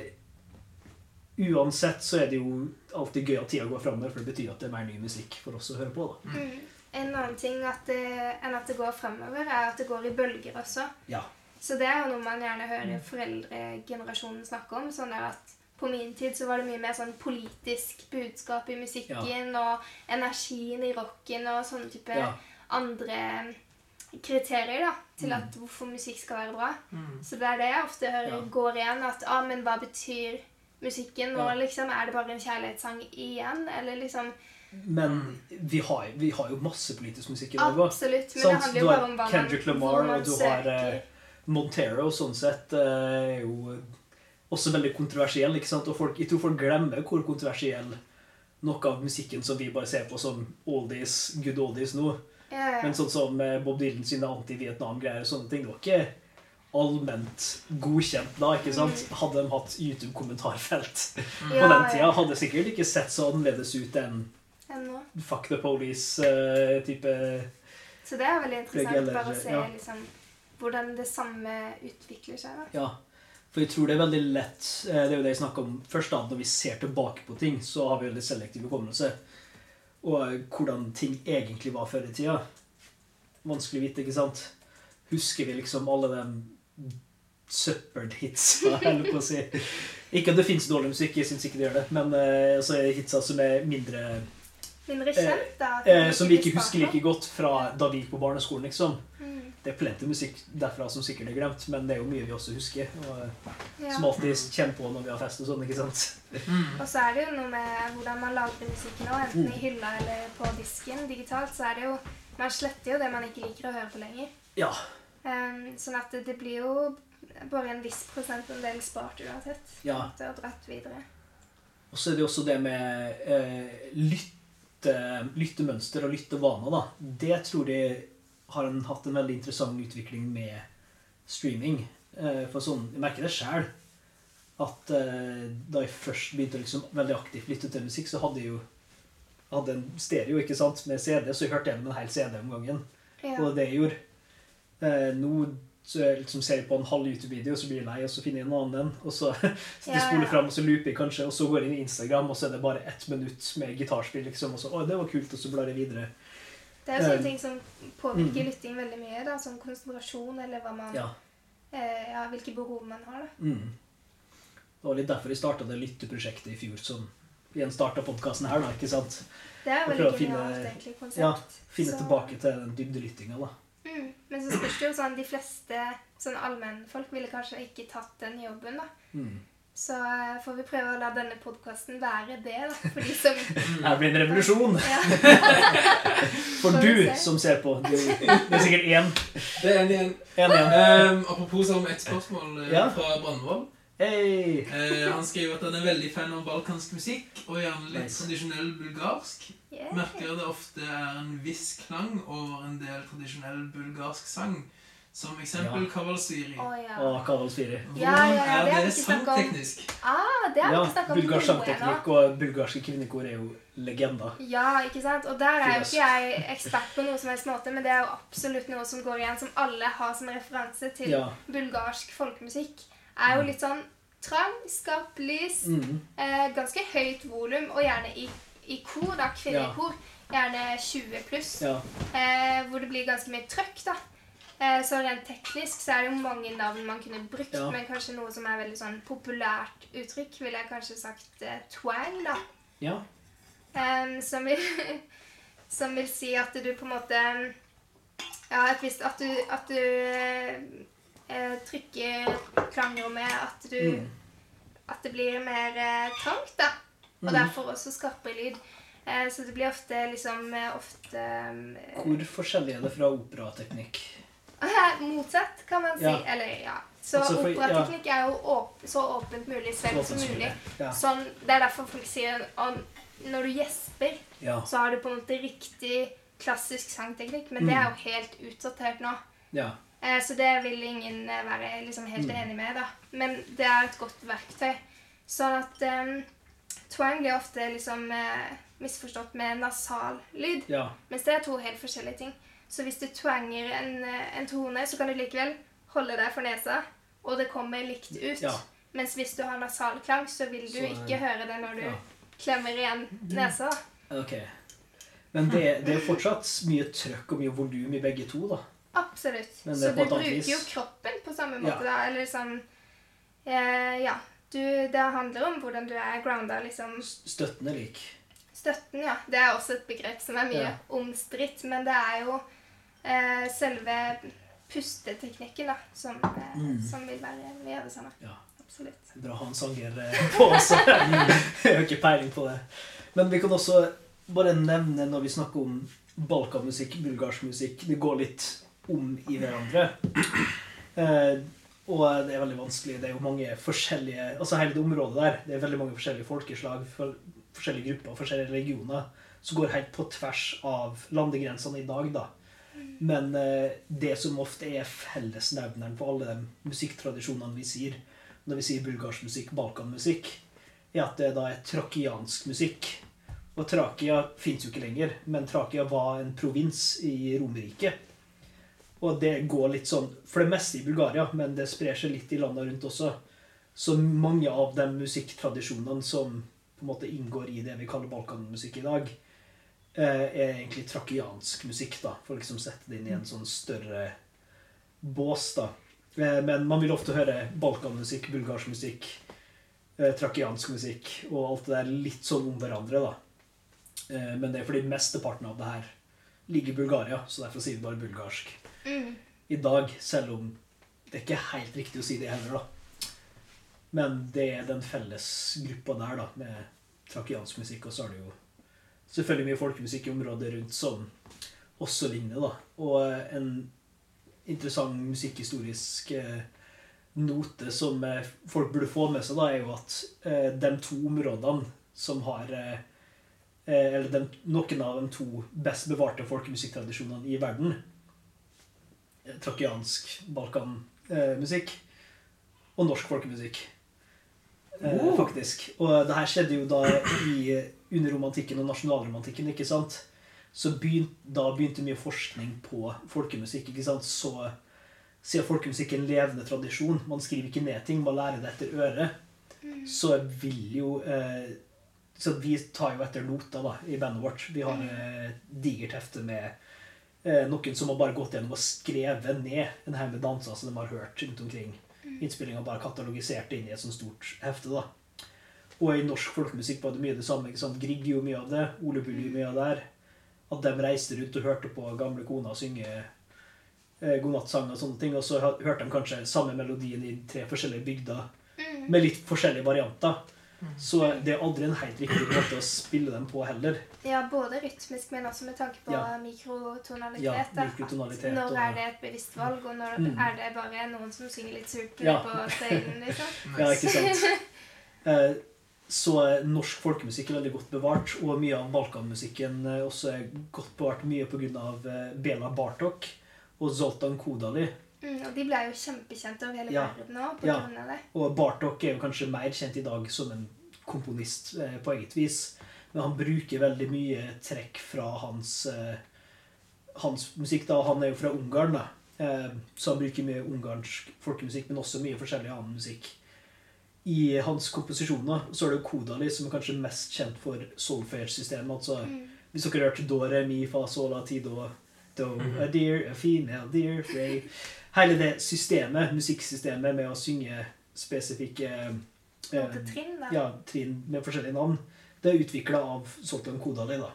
uansett så er det jo alltid gøy at tida går framover, for det betyr at det er mer ny musikk for oss å høre på. da. Mm. En annen ting at det, enn at det går fremover, er at det går i bølger også. Ja. Så det er jo noe man gjerne hører foreldregenerasjonen snakke om. sånn at På min tid så var det mye mer sånn politisk budskap i musikken, og energien i rocken og sånne type Ja. andre kriterier da, til Mm. at hvorfor musikk skal være bra. Mm. Så det er det jeg ofte hører Ja. går igjen. At ah, men hva betyr musikken nå? Ja. liksom? Er det bare en kjærlighetssang igjen? Eller liksom Men vi har, vi har jo masse politisk musikk i dag òg. Absolutt. Men sånn, det handler jo bare om hva Kendrick Lamar, man og du har, eh, Montero sånn sett eh, er jo også veldig kontroversiell. ikke sant? Og folk, jeg tror folk glemmer hvor kontroversiell noe av musikken som vi bare ser på som oldies, good oldies nå. ja. Men sånn som eh, Bob Dylan sine anti-Vietnam-greier og sånne ting, det var ikke allment godkjent da, ikke sant? Hadde de hatt YouTube-kommentarfelt på Mm. Ja, den tida, hadde sikkert ikke sett så annerledes ut enn. Fuck the Police-type Så det er veldig interessant bare å se ja. liksom, hvordan det samme utvikler seg. da. Ja. For jeg tror det er veldig lett eh, Det er jo det jeg snakka om først. da, Når vi ser tilbake på ting, så har vi veldig selektiv hukommelse. Og eh, hvordan ting egentlig var før i tida. Vanskelig å vite, ikke sant? Husker vi liksom alle de søppelhitsa, holder på å si. Ikke at det fins dårlig musikk, jeg syns ikke det gjør det. Men eh, altså, hitsa som er mindre Mindre kjent, da. eh, Som vi ikke husker like godt fra da vi gikk på barneskolen, liksom. Mm. Det er plenty musikk derfra som sikkert er glemt, men det er jo mye vi også husker. Og, Ja. Som alltid kjenner på når vi har fest og sånn, ikke sant? Mm. Og så er det jo noe med hvordan man lagrer musikken nå, enten Mm. i hylla eller på disken digitalt. Så er det jo Man sletter jo det man ikke liker å høre på lenger. Ja. Um, sånn at det, det blir jo bare en viss prosentandel spart uansett. Ja. en Og dratt videre. Og så er det jo også det med eh, lytte, lyttemønster og lyttevaner, da. Det tror jeg har en, hatt en veldig interessant utvikling med streaming. Eh, for sånn, jeg merker det sjøl. At eh, da jeg først begynte å liksom veldig aktivt lytte til musikk, så hadde jeg jo hadde en stereo ikke sant, med CD, så jeg hørte gjennom en hel CD om gangen. Ja. Og det jeg gjorde. Eh, nå så jeg liksom ser på en halv YouTube-video, så blir jeg lei, og så finner jeg en annen en. Og så Ja, jeg spoler ja. fram, og så looper jeg kanskje, og så går jeg inn i Instagram, og så er det bare ett minutt med gitarspill, liksom. Og så, å, det var kult, og så blar jeg videre. Det er jo sånne Um, ting som påvirker mm. lytting veldig mye. da, Som konsentrasjon, eller hva man, Ja. eh, ja, hvilke behov man har. da. Mm. Det var litt derfor vi starta det lytteprosjektet i fjor, som igjen starta podkasten her, da, ikke sant? Det er veldig genialt egentlig konsept. Ja, Finne Så- tilbake til den dybdelyttinga, da. Mm. Men så spørs det jo sånn, de fleste sånn allmennfolk ville kanskje ikke tatt den jobben, da. Mm. Så eh, får vi prøve å la denne podkasten være det, da. For de som Her blir en revolusjon! ja. For du se. som ser på. Det er sikkert én. Det er en igjen. En igjen. Um, apropos om et spørsmål eh, Ja. fra Brandvold. Hey. Uh, han skriver at han er veldig fan av balkansk musikk, og gjerne litt Nice. tradisjonell bulgarsk. Yeah. Merker det ofte er en viss klang over en del tradisjonell bulgarsk sang. Som eksempel Kavalsyri. Å ja. oh, kavalsviri. Ja, ja, ja, er det vi det sangteknisk? Ah, det har vi Ja, ikke snakket om bulgarsk sangteknikk og bulgarske kvinnekor er jo legender. Ja, ikke sant? Og der er jo ikke jeg ekspert på noe som helst måte, men det er jo absolutt noe som går igjen, som alle har som referanse til Ja. bulgarsk folkemusikk. Er jo litt sånn trang, skarp lys, Mm. eh, ganske høyt volum, og gjerne i, i kor, da, kvinnekor. Gjerne 20 pluss, ja. eh, hvor det blir ganske mye trøkk, da. Eh, så rent teknisk så er det jo mange navn man kunne brukt, Ja. men kanskje noe som er veldig sånn populært uttrykk, ville jeg kanskje sagt uh, twang, da. ja. Um, som, vil, som vil si at du på en måte Ja, et visst At du, at du eh, trykker klangrommet At du Mm. At det blir mer uh, trangt, da. Og Mm. derfor også skarpere lyd. Så det blir ofte liksom ofte um, Hvor forskjellig er det fra operateknikk? Motsatt, kan man si. Ja. Eller ja. Så Altså, for- operateknikk er jo åp så åpent mulig, selv som mulig. Ja. Sånn, det er derfor folk sier at når du gjesper ja. så har du på en måte riktig klassisk sangteknikk, men det er jo helt utsortert nå. ja. Eh, så det vil ingen eh, være liksom helt Mm. enig med, da. Men det er et godt verktøy. Sånn at um, twang blir ofte liksom eh, misforstått med nasal lyd, ja. mens det er to helt forskjellige ting. Så hvis du twanger en, eh, en tone, så kan du likevel holde deg for nesa, og det kommer likt ut. Ja. Mens hvis du har nasal klang, så vil du Så, eh, ikke høre det når du ja. klemmer igjen nesa. Ok. Men det, det er fortsatt mye trøkk og mye volum i begge to, da. Absolutt. Så du bruker jo kroppen på samme Ja. måte, da. Eller sånn eh, Ja. Du, det handler om hvordan du er grounda, liksom. Støtten er lik. Støtten, ja. Det er også et begrep som er mye Ja. omstridt, men det er jo eh, selve pusteteknikken, da, som, eh, Mm. som vil være mye av det samme. Ja. Absolutt. Bra å sanger eh, på også. Jeg har ikke peiling på det. Men vi kan også bare nevne når vi snakker om balkanmusikk, bulgarsk musikk Det går litt om i hverandre. Eh, og det er veldig vanskelig. Det er jo mange forskjellige Altså hele det området der, det er veldig mange forskjellige folkeslag, for, forskjellige grupper, forskjellige regioner, som går helt på tvers av landegrensene i dag, da. Men eh, det som ofte er fellesnevneren for alle de musikktradisjonene vi sier, når vi sier bulgarsk musikk, balkanmusikk, er at det da er trakiansk musikk. Og Trakia fins jo ikke lenger, men Trakia var en provins i Romerriket. Og det går litt sånn for det meste i Bulgaria, men det sprer seg litt i landene rundt også. Så mange av de musikktradisjonene som på en måte inngår i det vi kaller balkanmusikk i dag, er egentlig trakiansk musikk, da, for å liksom sette det inn i en sånn større bås. da. Eh, Men man vil ofte høre balkanmusikk, bulgarsk musikk, eh, trakiansk musikk og alt det der litt sånn om hverandre. da. Eh, Men det er fordi mesteparten av det her ligger i Bulgaria, så derfor sier vi bare bulgarsk Mm. i dag, selv om det ikke er helt riktig å si det heller, da. Men det er den felles gruppa der, da, med trakiansk musikk, og så er det jo selvfølgelig mye folkemusikk i området rundt som også ligner, da. Og eh, en interessant musikkhistorisk eh, note som eh, folk burde få med seg, da, er jo at de to områdene som har Eller de, noen av de to best bevarte folkemusikktradisjonene i verden, trakiansk balkanmusikk og norsk folkemusikk. Oh. Faktisk. Og det her skjedde jo da i, under romantikken og nasjonalromantikken, ikke sant? Så begynt, da begynte mye forskning på folkemusikk, ikke sant? Så siden folkemusikk er en levende tradisjon, man skriver ikke ned ting, man lærer det etter øret, så vil jo eh, Så vi tar jo etter nota da, i bandet vårt. Vi har eh, digert hefte med eh, noen som har bare gått gjennom og skrevet ned en haug med danser som de har hørt rundt omkring. Innspillinga bare katalogisert inn i et sånt stort hefte. da. Og i norsk folkemusikk var det mye det samme. ikke sant? Grieg gjorde mye av det. Ole Bull gjorde mye av det her. At de reiste rundt og hørte på gamle kona synge eh, godnattsang og sånne ting. Og så hørte de kanskje samme melodien i tre forskjellige bygder Mm. med litt forskjellige varianter. Så det er aldri en helt riktig måte å spille dem på heller. Ja, både rytmisk, men også med tanke på Ja. mikrotonalitet. Ja, mikrotonalitet Når og- er det et bevisst valg, og når Mm. er det bare noen som synger litt surt Ja. på scenen, liksom? Ja, ikke sant? Eh, Så er norsk folkemusikk veldig godt bevart, og mye av balkanmusikken eh, også er godt bevart mye pga. Bela Bartok og Zoltan Kodali, Mm, og de ble jo kjempekjente over hele Ja. verden òg på Ja. av det. Og Bartok er jo kanskje mer kjent i dag som en komponist eh, på eget vis. Men han bruker veldig mye trekk fra hans, eh, hans musikk. da. Han er jo fra Ungarn, da. Eh, så han bruker mye ungarsk folkemusikk, men også mye forskjellig annen musikk. I hans komposisjoner så er det Kodali som er kanskje mest kjent for solfage-systemet. altså Mm. Hvis dere har hørt do, re, mi, fa, sol, la, ti, do, do, Mhm. a deer, a female deer, ray. Hele det systemet, musikksystemet med å synge spesifikke eh, trinn, da. ja, trinn med forskjellige navn, det er utvikla av Zoltan Kodali. da.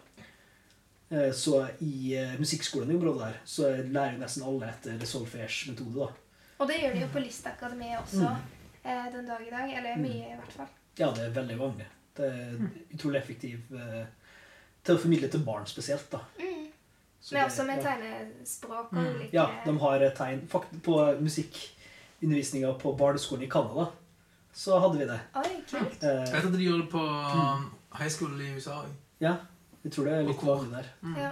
Eh, Så i eh, musikkskolen i området der, så lærer nesten alle etter solfage-metode. da. Og det gjør de jo på Listakademiet også eh, den dag i dag. Eller Mm. mye, i hvert fall. Ja, det er veldig vanlig. Det er utrolig effektiv eh, til å formidle til barn spesielt. da. Mm. Så Men det- også med ja. tegnespråk og Mm. ulike Ja, de har tegn Fakt På musikkundervisninga på barneskolen i Canada, så hadde vi det. Oi, kult. Jeg Eh, vet at de gjorde det på Mm. high school i USA òg. ja, jeg tror det er litt vanlig der. Mm. Ja.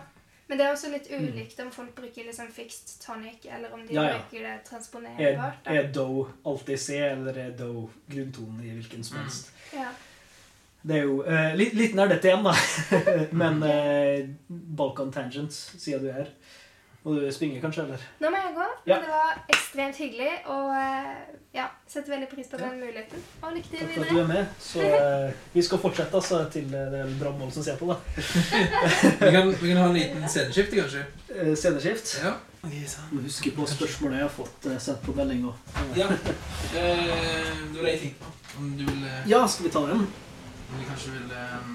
Men det er også litt ulikt om folk bruker liksom fixed tonic, eller om de Ja, ja. bruker det Er, transponerbart. Er, er do alltid C, eller er do grunntonen i hvilken som Mm. helst? Ja. Det er jo uh, litt, litt nerdete igjen, da. Men uh, Balkan Tangent, siden du er her. Må du springe, kanskje? eller? Nå må jeg gå, Ja. det var ekstremt hyggelig, og eh, ja, setter veldig pris på den muligheten. Og lykke til Takk for at du er med. Så eh, vi skal fortsette altså, til eh, det er mål som ser på. da. Vi, kan, vi kan ha en liten sceneskifte, kanskje? Eh, Sceneskift. Ja. Ok, så. Må huske på spørsmålet jeg har fått uh, sendt på meldinga. Og. ja. Eh, du har det ting på. Om du vil Ja, skal vi ta den? Om du kanskje vil eh,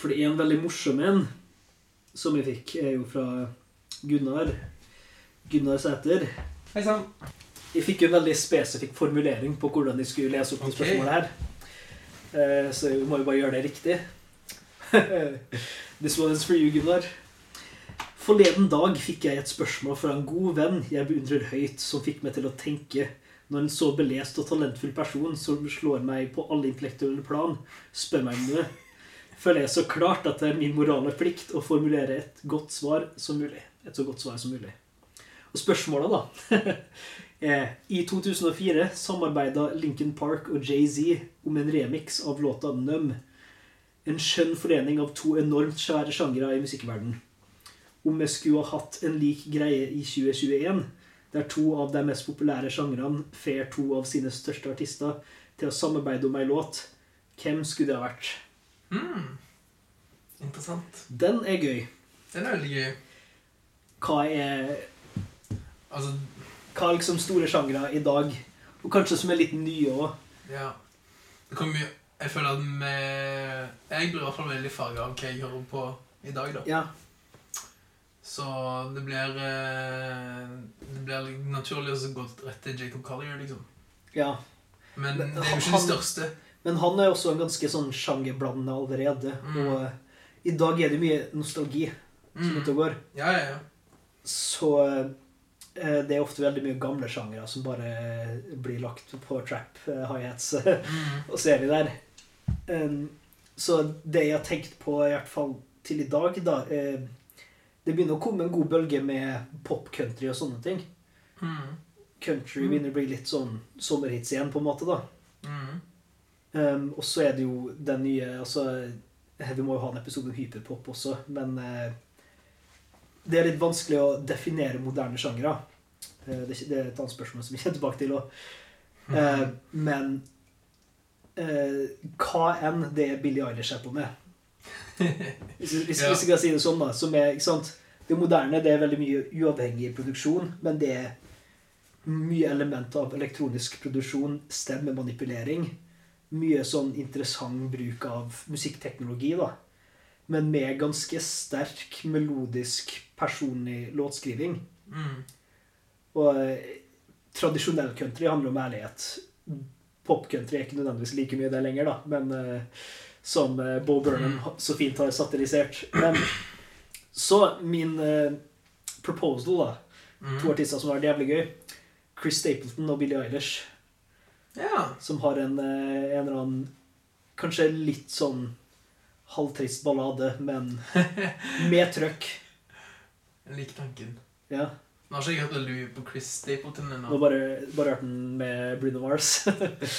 For det er en veldig morsom en som jeg fikk, er jo fra Gunnar. Gunnar Sæter. Hei sann. Jeg fikk jo en veldig spesifikk formulering på hvordan jeg skulle lese opp det spørsmålet her. Eh, Så jeg må jo bare gjøre det riktig. This one is for you, Gunnar. Forleden dag fikk jeg et spørsmål fra en god venn jeg beundrer høyt, som fikk meg til å tenke når en så belest og talentfull person som slår meg på alle intellektuelle plan, spør meg om det, føler jeg så klart at det er min morale plikt å formulere et godt svar som mulig. Et så godt svar som mulig. Og spørsmålet, da I 2004 samarbeida Lincoln Park og Jay-Z om en remix av låta 'Num'. En skjønn forening av to enormt svære sjangere i musikkverdenen. Om jeg skulle ha hatt en lik greie i 2021, der to av de mest populære sjangrene får to av sine største artister til å samarbeide om ei låt, hvem skulle det ha vært? Mm. Interessant. Den er gøy. Den er veldig gøy. Hva er, Altså, hva er liksom store sjangre i dag? Og kanskje som er litt nye òg. ja Det kommer mye Jeg føler at vi Jeg blir i hvert fall veldig farga av hva jeg hører på i dag, da. Ja. Så det blir eh, Det blir naturlig å gå rett til Jacob Collier, liksom. ja. Men det er jo ikke det største. Men han er også en ganske sånn sjangerblandende allerede. Mm. Og eh, i dag er det mye nostalgi som Mm. ute og går. Ja, ja, ja. Så eh, det er ofte veldig mye gamle sjangere som bare blir lagt på trap, eh, hi-hats Mm. og så er vi der. Så det jeg har tenkt på, i hvert fall til i dag, da eh, Det begynner å komme en god bølge med pop-country og sånne ting. Mm. Country Mm. begynner å bli litt sånn sommerhits igjen, på en måte. da. Um, og så er det jo den nye altså, Vi må jo ha en episode om hyperpop også, men uh, det er litt vanskelig å definere moderne sjangere. Uh, det, er det er et annet spørsmål som vi kommer tilbake til òg. Eh, men eh, hva enn det er Billie Eilish er på med Hvis, hvis, Ja. hvis jeg kan si det sånn, da. Som er, ikke sant? Det moderne det er veldig mye uavhengig produksjon, men det er mye element av elektronisk produksjon, stemmemanipulering. Mye sånn interessant bruk av musikkteknologi, da. Men med ganske sterk, melodisk, personlig låtskriving. Mm. Og eh, tradisjonell country handler om ærlighet. Popcountry er ikke nødvendigvis like mye det lenger, da, men eh, som eh, Bo Burnham så fint har satirisert. Men så min eh, proposal, da. Mm. To artister som har vært jævlig gøy. Chris Stapleton og Billie Eilish. Ja. Som har en, eh, en eller annen Kanskje litt sånn halvtrist ballade, men med trøkk. Jeg liker tanken. Ja. Nå har ikke jeg hørt mye på Chris Stapleton Nå bare, bare hørt den med Bruno Mars.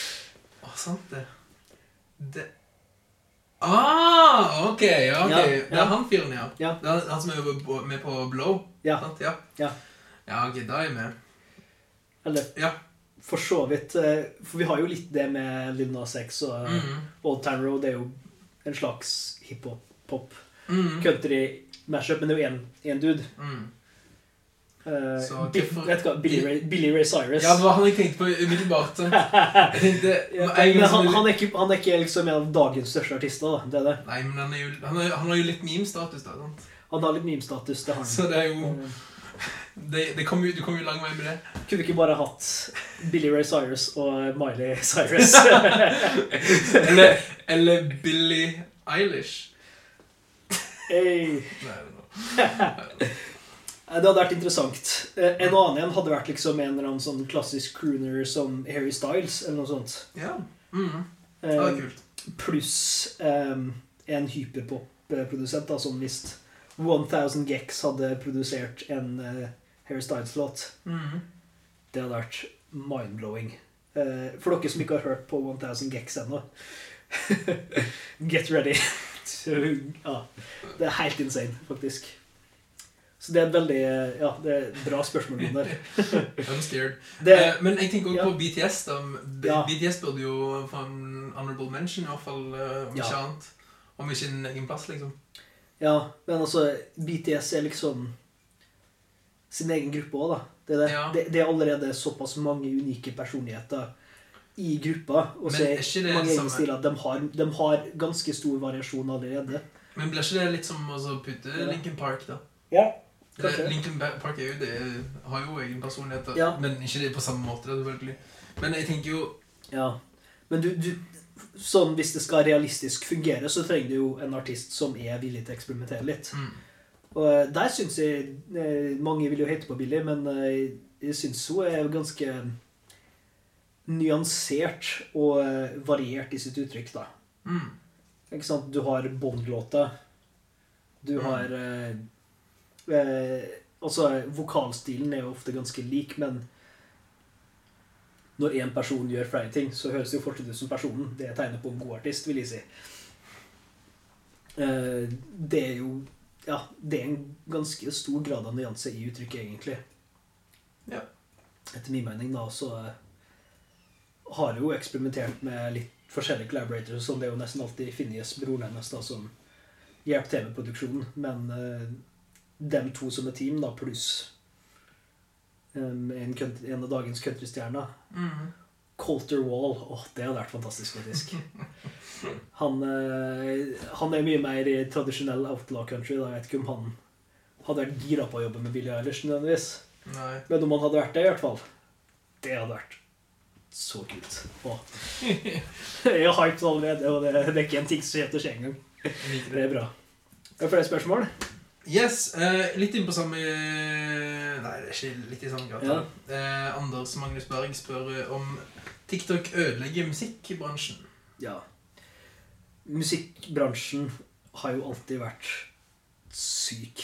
Å, sant det. Det Ah, ok, ja, ok. Ja, Det er han fyren, ja. Ja. Det er han som er med på Blow. Ja. Sant? Ja. Ja. Ja, ok, da er jeg med. Eller Ja. For så vidt. eh, For vi har jo litt det med Lil Nas X og mm -hmm. Old Town Road. Det er jo en slags hiphop-pop Mhm. country-mashup, men det er jo én dude. Mm. Uh, Så Bi- hvorfor- hva? Billy Ray, Billy Ray Cyrus. Ja, det var han jeg tenkte på umiddelbart. tenkte, Ja, med men han, han, er ikke, han er ikke liksom en av dagens største artister. da, det er det. Nei, men han, jo, han, han har jo litt meme-status, da. sant? Han har litt meme-status. det har han. Så det er jo Eh, det, det kom jo, Du kom jo lang vei med det. Kunne vi ikke bare hatt Billy Ray Cyrus og Miley Cyrus? Eller, eller Billy Eilish. hey. Nei. Det hadde vært interessant. Eh, En annen en hadde vært liksom en eller annen sånn klassisk crooner som Harry Styles, eller noe sånt. Ja. mm. Det Eh, kult. Pluss um, en hyperpop-produsent, da, som hvis 1000 Gex hadde produsert en eh, Harry Styles-låt. Mm. Det hadde vært mind-blowing. Eh, For dere som ikke har hørt på 1000 Gex ennå Get ready. Så, ja, det er helt insane, faktisk. Så det er et veldig eh, Ja, det er bra spørsmål, der. I'm scared. Det, Eh, men jeg tenker også ja. på BTS. da. B Ja. BTS burde jo få en honorable mention, i hvert fall, om ikke annet. Om ikke en egen plass, liksom. ja, men altså, BTS er liksom sin egen gruppe òg, da. Det er, det. Ja. Det, det er allerede såpass mange unike personligheter i gruppa. Og så er er det mange samme- stiler. De har, de har ganske stor variasjon allerede. Men blir ikke det litt som å putte Ja. Lincoln Park, da? Ja, kanskje. Lincoln Park er jo det, har jo egen personlighet. Ja. men ikke det på samme måte. selvfølgelig. Men jeg tenker jo Ja, men du, du sånn hvis det skal realistisk fungere, så trenger du jo en artist som er villig til å eksperimentere litt. mm, Og eh, der syns jeg eh, Mange vil jo hate på Billy, men eh, jeg syns hun er ganske nyansert og variert i sitt uttrykk, da. mm, Ikke sant? Du har Bond-låta. Du Mm. har eh, eh, Altså, vokalstilen er jo ofte ganske lik, men når én person gjør flere ting, så høres det jo fortsatt ut som personen. Det er tegnet på en god artist, vil jeg si. Eh, det er jo Ja, det er en ganske stor grad av nyanse i uttrykket, egentlig. Ja. Etter min mening, da, så eh, har jeg jo eksperimentert med litt forskjellige collaborators, som det er jo nesten alltid Finjes broren hennes da, som hjelper til med produksjonen. Men uh, dem to som et team, da, pluss um, en, en av dagens countrystjerner, mm. Colter Wall. Åh, det hadde vært fantastisk, faktisk. Han, eh, han er mye mer i tradisjonell outlaw country. Da. Jeg vet ikke om han hadde vært gira på å jobbe med Billie Eilish nødvendigvis. Nei. Men om han hadde vært det, i hvert fall. Det hadde vært så kult. Åh. Jeg er hyped allerede, og det, det er ikke en ting som heter seg engang. Det er bra. Er det flere spørsmål? Yes, eh, litt inn på samme Nei, det er ikke litt i samme gata. Eh, Anders Magnus Berg spør om TikTok ødelegger musikkbransjen. Ja. Musikkbransjen har jo alltid vært syk,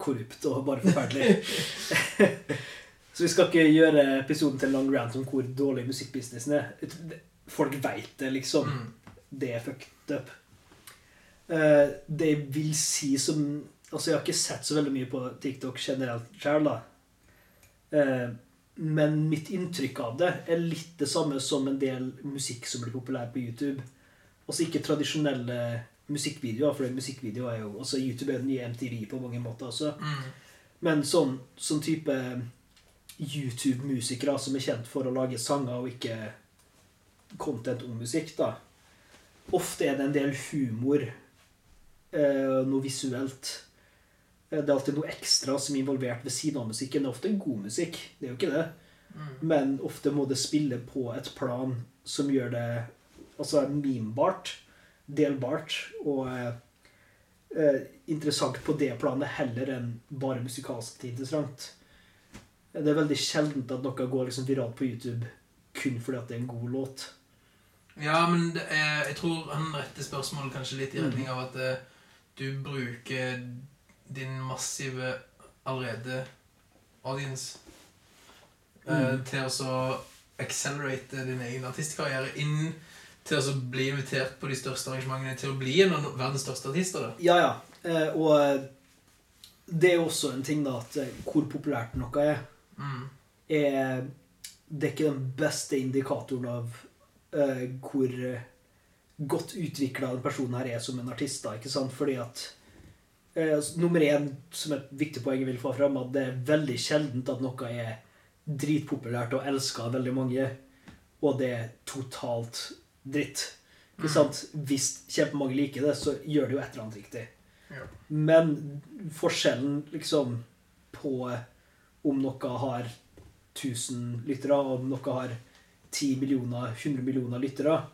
korrupt og bare forferdelig. Så vi skal ikke gjøre episoden til en lang rant om hvor dårlig musikkbusinessen er. Folk veit det, liksom. Mm. Det er fucked up. Eh, det jeg vil si som Altså, jeg har ikke sett så veldig mye på TikTok generelt sjøl, da. Eh, men mitt inntrykk av det er litt det samme som en del musikk som blir populær på YouTube. Altså ikke tradisjonelle musikkvideoer, for musikkvideoer er jo også YouTube er den nye MTV på mange måter også. Mm. Men sånn, sånn type YouTube-musikere som er kjent for å lage sanger og ikke content om musikk, da. Ofte er det en del humor, eh, noe visuelt. Eh, Det er alltid noe ekstra som er involvert ved siden av musikken. Det er ofte god musikk, det er jo ikke det. Mm. Men ofte må det spille på et plan som gjør det altså memebart, delbart og eh, eh, interessant på det planet heller enn bare musikalsk interessant. Det er veldig sjeldent at noe går liksom viralt på YouTube kun fordi at det er en god låt. Ja, men det er, jeg tror han retter spørsmålet kanskje litt i Mm. retning av at eh, du bruker din massive allerede audience eh, Mm. til å så accelerate din egen artistkarriere inn til å bli invitert på de største arrangementene, til å bli en av verdens største artister. da. Ja, ja. Eh, og eh, det er også en ting, da, at eh, hvor populært noe er, Mm. er Det er ikke den beste indikatoren av eh, hvor godt utvikla en person her er som en artist. da, ikke sant? Fordi at altså, Nummer én, som er et viktig poeng jeg vil få fram, at det er veldig sjeldent at noe er dritpopulært og elska av veldig mange, og det er totalt dritt. Ikke Mm. sant? Hvis kjempemange liker det, så gjør det jo et eller annet riktig. Ja. Men forskjellen liksom på om noe har 1000 lyttere, og om noe har 10 millioner, 100 millioner lyttere,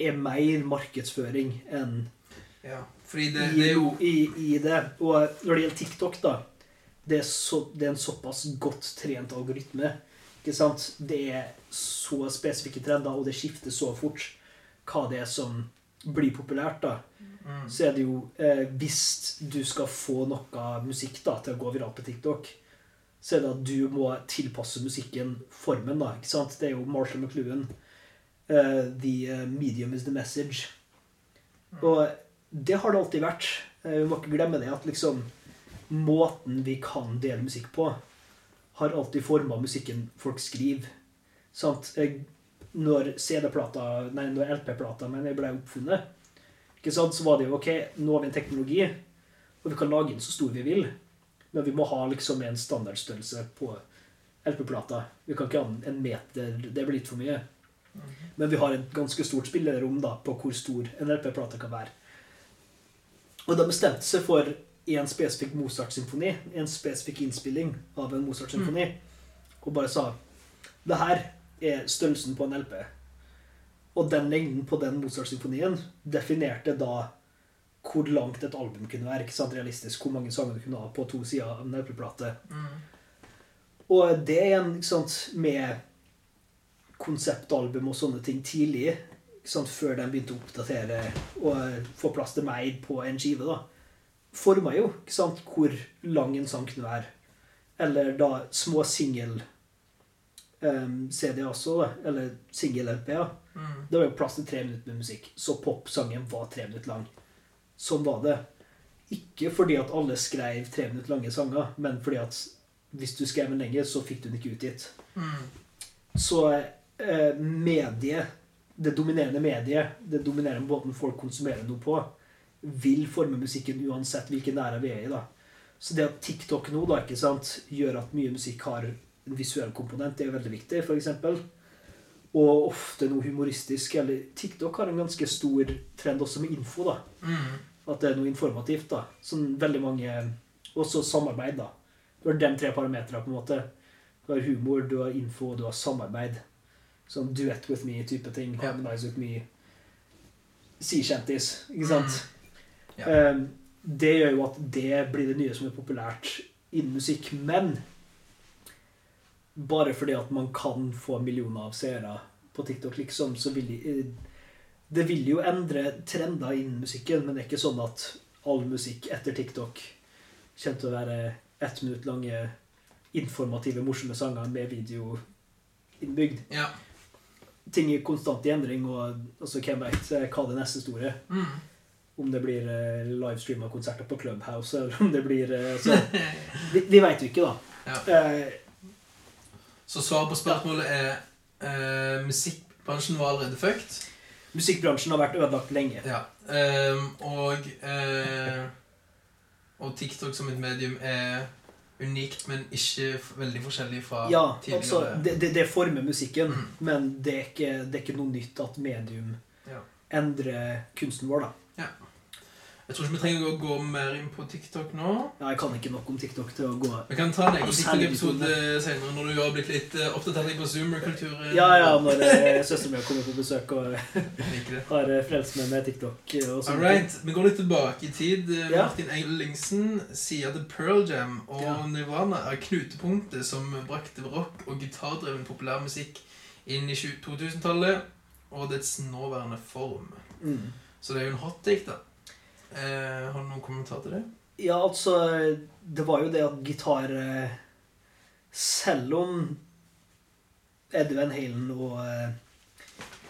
er mer markedsføring enn Ja, fordi det, i, det er jo i, i det. Og når det gjelder TikTok, da det er, så, det er en såpass godt trent algoritme. Ikke sant? Det er så spesifikke trender, og det skifter så fort hva det er som blir populært. da mm. så er det jo eh, Hvis du skal få noe musikk da til å gå viralt på TikTok, så er det at du må tilpasse musikken formen. da, ikke sant? Det er jo Marshall McLuhan. Uh, the eh, medium is the message. Og det har det alltid vært. Eh, vi må ikke glemme det at liksom måten vi kan dele musikk på, har alltid forma musikken folk skriver. Sant? Når CD-plata, nei, når LP-plata men jeg ble oppfunnet, ikke sant? så var det jo ok, nå har vi en teknologi, og vi kan lage den så stor vi vil. Men vi må ha liksom en standardstørrelse på LP-plata. Vi kan ikke ha en meter, det blir litt for mye. Men vi har et ganske stort spillerom da, på hvor stor en LP-plate kan være. Og de bestemte seg for en spesifikk Mozart-symfoni, en spesifikk innspilling av en Mozart-symfoni, og bare sa det her er størrelsen på en LP. Og den lengden på den Mozart-symfonien definerte da hvor langt et album kunne være. ikke sant, realistisk, Hvor mange sanger du kunne ha på to sider av en LP-plate. Mm. Og det er en, ikke sant, med konseptalbum og sånne ting tidlig, ikke sant, før de begynte å oppdatere og få plass til mer på en skive, da, forma jo ikke sant, hvor lang en sang kunne være. Eller da små singel um, CD også, da, eller singel-LP-er. Mm. Det var jo plass til tre minutter med musikk, så popsangen var tre minutter lang. Sånn var det. Ikke fordi at alle skrev tre minutter lange sanger, men fordi at hvis du skrev en lenger, så fikk du den ikke utgitt. Mm. Så eh, mediet, det dominerende mediet, det dominerende måten folk konsumerer noe på, vil forme musikken uansett hvilken æra vi er i. da. Så det at TikTok nå da, ikke sant, gjør at mye musikk har en visuell komponent, det er veldig viktig, eksempel. Og ofte noe humoristisk. Eller TikTok har en ganske stor trend også med info. da. Mm. At det er noe informativt. da. Sånn veldig mange Også samarbeid, da. Du har de tre parametrene, på en måte. Du har humor, du har info, og du har samarbeid. Sånn duet with me-type ting. Harmonize with me. Sea shanties, ikke sant? Ja. Eh, det gjør jo at det blir det nye som er populært innen musikk. Men bare fordi at man kan få millioner av seere på TikTok, liksom, så vil de, eh, det vil jo endre trender innen musikken, men det er ikke sånn at all musikk etter TikTok kommer til å være ett minutt lange, informative, morsomme sanger med video innbygd. Ja. Ting er konstant i endring, og altså, hvem veit hva det neste store Mm. Om det blir eh, livestreama konserter på Clubhouse, eller om det blir eh, så, Vi, vi veit jo ikke, da. Ja. Eh, Så svaret på spørsmålet er eh, musikkbransjen var allerede fucked. musikkbransjen har vært ødelagt lenge. Ja. Ehm, og eh, Og TikTok som et medium er unikt, men ikke veldig forskjellig fra Ja, tidligere. altså, det, det, det former musikken, Mm. men det er, ikke, det er ikke noe nytt at medium Ja. endrer kunsten vår, da. Jeg tror ikke vi trenger å gå mer inn på TikTok nå. Ja, jeg kan ikke nok om TikTok til å gå Vi kan ta en egen TikTok-episode senere når du har blitt litt eh, oppdatert på zoomer-kultur. eh, Ja, ja, når eh, søsteren min kommer på besøk og har frelst meg med TikTok og sånn. Alright, Vi går litt tilbake i tid. Ja. Martin Ellingsen sier at Pearl Jam og Ja. Nirvana er knutepunktet som brakte rock og gitardreven populærmusikk inn i 2000-tallet og dets nåværende form. Mm. Så det er jo en hot take, da. Eh, har du noen kommentar til det? Ja, altså Det var jo det at gitar eh, Selv om Eddie Halen og eh,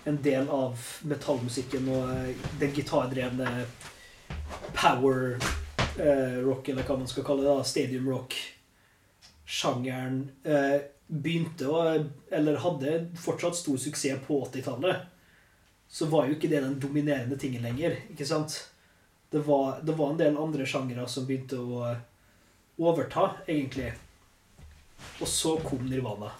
en del av metallmusikken og eh, den gitardrevne power rock, eller hva man skal kalle det, da, stadium rock-sjangeren begynte å Eller hadde fortsatt stor suksess på 80-tallet, så var jo ikke det den dominerende tingen lenger. ikke sant? Det var, det var en del andre sjangere som begynte å overta, egentlig. Og så kom Nirvana.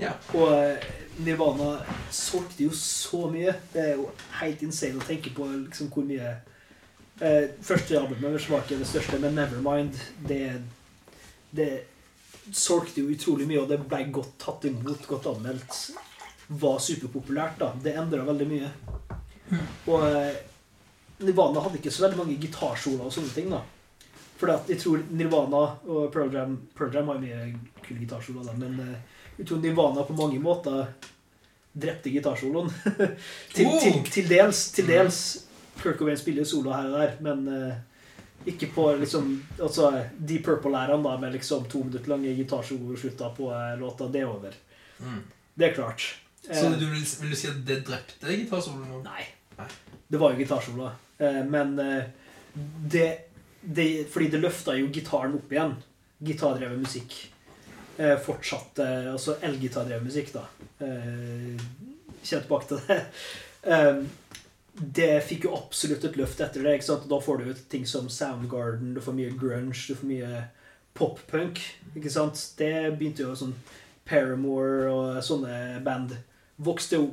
Ja. Og eh, Nirvana solgte jo så mye. Det er jo helt insane å tenke på liksom, hvor mye eh, Første albumet var ikke det største, men Nevermind det, det solgte jo utrolig mye, og det ble godt tatt imot, godt anmeldt. Var superpopulært, da. Det endra veldig mye. Og eh, Nirvana hadde ikke så veldig mange gitarsoloer og sånne ting, da. For jeg tror Nirvana og Pearl Jam Pearl Jam har mye kule gitarsoloer, men eh, jeg tror Nirvana på mange måter drepte gitarsoloen. til, Oh! til, til dels. Til dels. Kirk Cobain spiller solo her og der, men uh, ikke på liksom Altså Deep purple-ærene da, med liksom to minutter lange gitarsoloer på uh, låta. Det er over. Mm. Det er klart. Så du vil, vil du si at det drepte gitarsoloen? Nei. Nei. Det var jo gitarsolo. Eh, men eh, det, det Fordi det løfta jo gitaren opp igjen. Gitardrevet musikk. Eh, fortsatt Altså elgitardrevet musikk, da. Kjenn tilbake til det. Det fikk jo absolutt et løft etter det. ikke sant? Da får du jo ting som Soundgarden, du får mye grunge, du får mye pop-punk. ikke sant? Det begynte jo sånn Paramore og sånne band vokste jo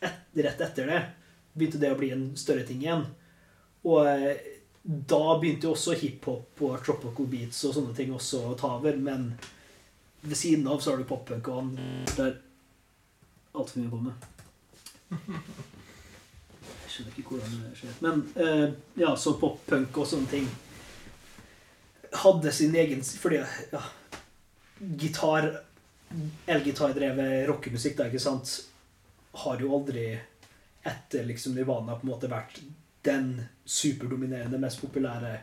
et, rett etter det. Begynte det å bli en større ting igjen. Og eh, da begynte jo også hiphop og tropical beats og sånne ting også å ta over. Men ved siden av så har du pop-punk og han der altfor mye å komme. Jeg skjønner ikke hvordan det skjer. Men eh, ja, så pop-punk og sånne ting hadde sin egen Fordi ja, gitar Elgitardrevet rockemusikk, da, ikke sant, har jo aldri etter liksom Nirvana på en måte vært den superdominerende, mest populære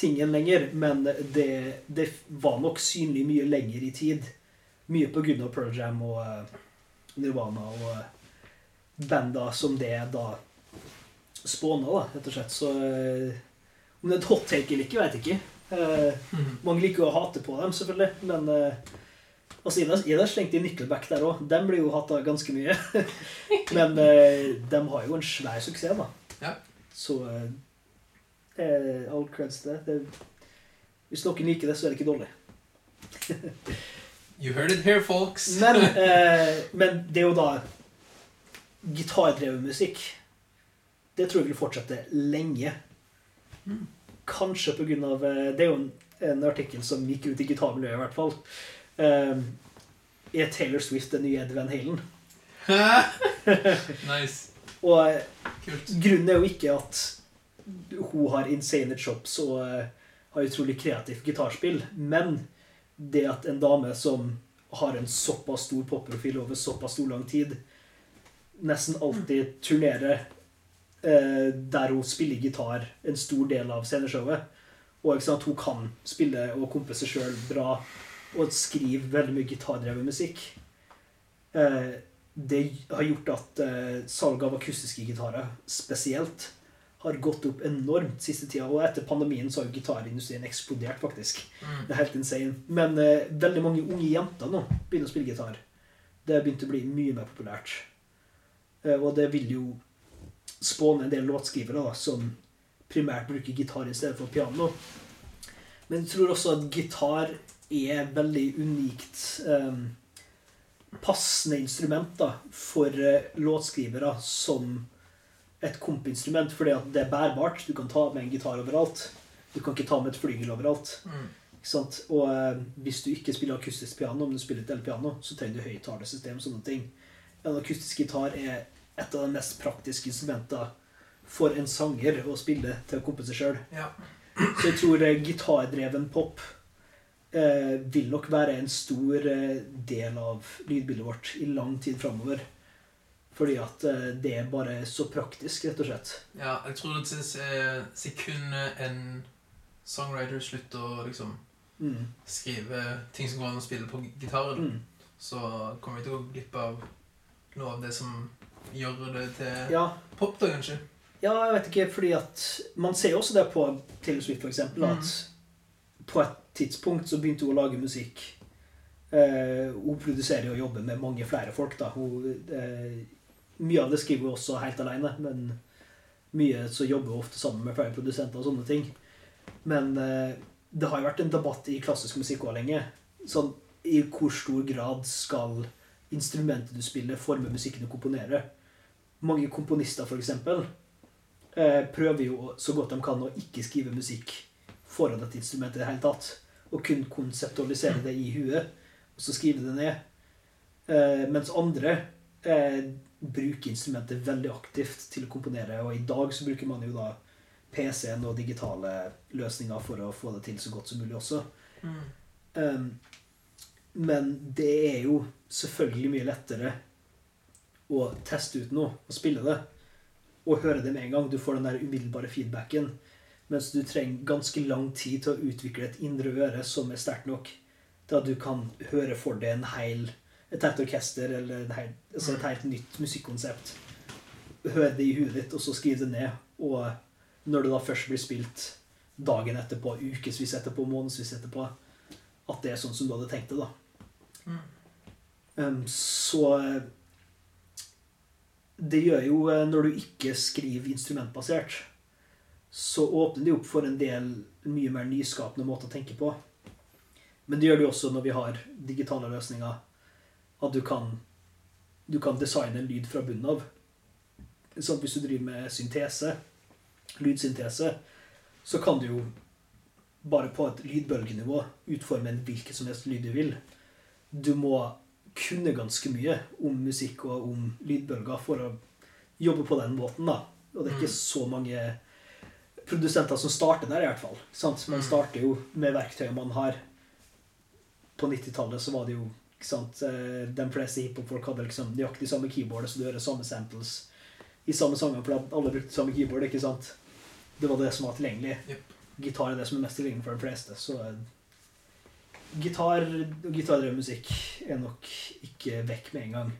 tingen lenger. Men det, det var nok synlig mye lenger i tid. Mye på grunn av Pearl Jam og eh, Nirvana og eh, banda som det da spåna, da, rett og slett. Så eh, om det er et hot take eller ikke, vet jeg ikke. Eh, mange liker å hate på dem, selvfølgelig, men uh, altså, er det- er slengt i Nickelback der òg? Dem blir jo hata ganske mye. men uh, de har jo en svær suksess, da. Ja. Så eh, er all creds til det. det. Hvis noen liker det, så er det ikke dårlig. You heard it here, folks. Men, eh, men det er jo da gitardrevet musikk. Det tror jeg vil fortsette lenge. Mm. Kanskje på grunn av eh, Det er jo en, en artikkel som gikk ut i gitarmiljøet, i hvert fall. Eh, er Taylor Swift den nye Ed Van Halen? nice. Og Kult. grunnen er jo ikke at hun har insane chops og eh, har utrolig kreativt gitarspill, men det at en dame som har en såpass stor popprofil over såpass stor lang tid, nesten alltid turnerer eh, der hun spiller gitar en stor del av sceneshowet. Og sant, hun kan spille og kompe seg sjøl bra og skrive veldig mye gitardrevet musikk. Eh, det har gjort at eh, salget av akustiske gitarer spesielt har gått opp enormt siste tida. Og etter pandemien så har jo gitarindustrien eksplodert, faktisk. Mm. Det er helt insane. Men eh, veldig mange unge jenter nå begynner å spille gitar. Det har begynt å bli mye mer populært. Eh, og det vil jo spåne en del låtskrivere da, som primært bruker gitar i stedet for piano. Men jeg tror også at gitar er veldig unikt eh, passende instrument da, for eh, låtskrivere som et kompinstrument, fordi at det er bærbart. Du kan ta med en gitar overalt. Du kan ikke ta med et flygel overalt. Mm. Og eh, hvis du ikke spiller akustisk piano, men du spiller et elpiano, så trenger du høyttalersystem. Sånne ting. En akustisk gitar er et av de mest praktiske instrumentene for en sanger å spille til å kompe seg sjøl. Ja. Så jeg tror eh, gitardreven pop vil nok være en stor eh, del av lydbildet vårt i lang tid framover. Fordi at eh, det er bare så praktisk, rett og slett. ja, jeg tror det er sekundet en songwriter slutter å liksom Mm. skrive ting som går an å spille på gitaren, Mm. så kommer vi til å gå glipp av noe av det som gjør det til Ja, pop, da, kanskje. Ja, jeg vet ikke, fordi at Man ser jo også det på Taylor Swift, for eksempel, Mm. at på et tidspunkt så begynte hun å lage musikk. Eh, hun produserer og jobber med mange flere folk, da. Hun, eh, mye av det skriver hun også helt alene, men mye så jobber hun ofte sammen med flere produsenter og sånne ting. Men eh, det har jo vært en debatt i klassisk musikk òg lenge. Sånn, I hvor stor grad skal instrumentet du spiller, forme musikken du komponerer? Mange komponister, eksempel, eh, prøver jo så godt de kan å ikke skrive musikk foran et instrument i det hele tatt. Og kun konseptualisere det i huet, og så skrive det ned. Eh, mens andre eh, bruker instrumentet veldig aktivt til å komponere, og i dag så bruker man jo da PC-en og digitale løsninger for å få det til så godt som mulig også. Um, men det er jo selvfølgelig mye lettere å teste ut noe og spille det. Og høre det med en gang. Du får den der umiddelbare feedbacken. Mens du trenger ganske lang tid til å utvikle et indre øre som er sterkt nok til at du kan høre for deg en hel, et helt orkester eller hel, altså et helt nytt musikkonsept. Høre det i huet ditt, og så skrive det ned. Og når det da først blir spilt dagen etterpå, ukevis etterpå, månedsvis etterpå, at det er sånn som du hadde tenkt det, da. Mm. Um, så eh, det gjør jo eh, Når du ikke skriver instrumentbasert, så åpner det opp for en del mye mer nyskapende måter å tenke på. Men det gjør det jo også når vi har digitale løsninger. At du kan, du kan designe en lyd fra bunnen av. Sånn hvis du driver med syntese, lydsyntese, så kan du jo bare på et lydbølgenivå utforme en hvilken som helst lyd du vil. Du må kunne ganske mye om musikk og om lydbølger for å jobbe på den måten. da. Og det er ikke Mm. så mange produsenter som starter der, i hvert fall. Sant? Man Mm. starter jo med verktøyet man har. På 90-tallet så var det jo ikke sant, eh, De fleste hiphop-folk hadde liksom nøyaktig samme keyboard, så du hører samme samples i samme sanger, for alle brukte samme keyboard. ikke sant? Det var det som var tilgjengelig. Yep. Gitar er det som er mest tilgjengelig for de fleste. Så eh, gitar og gitardrevet musikk er nok ikke vekk med en gang.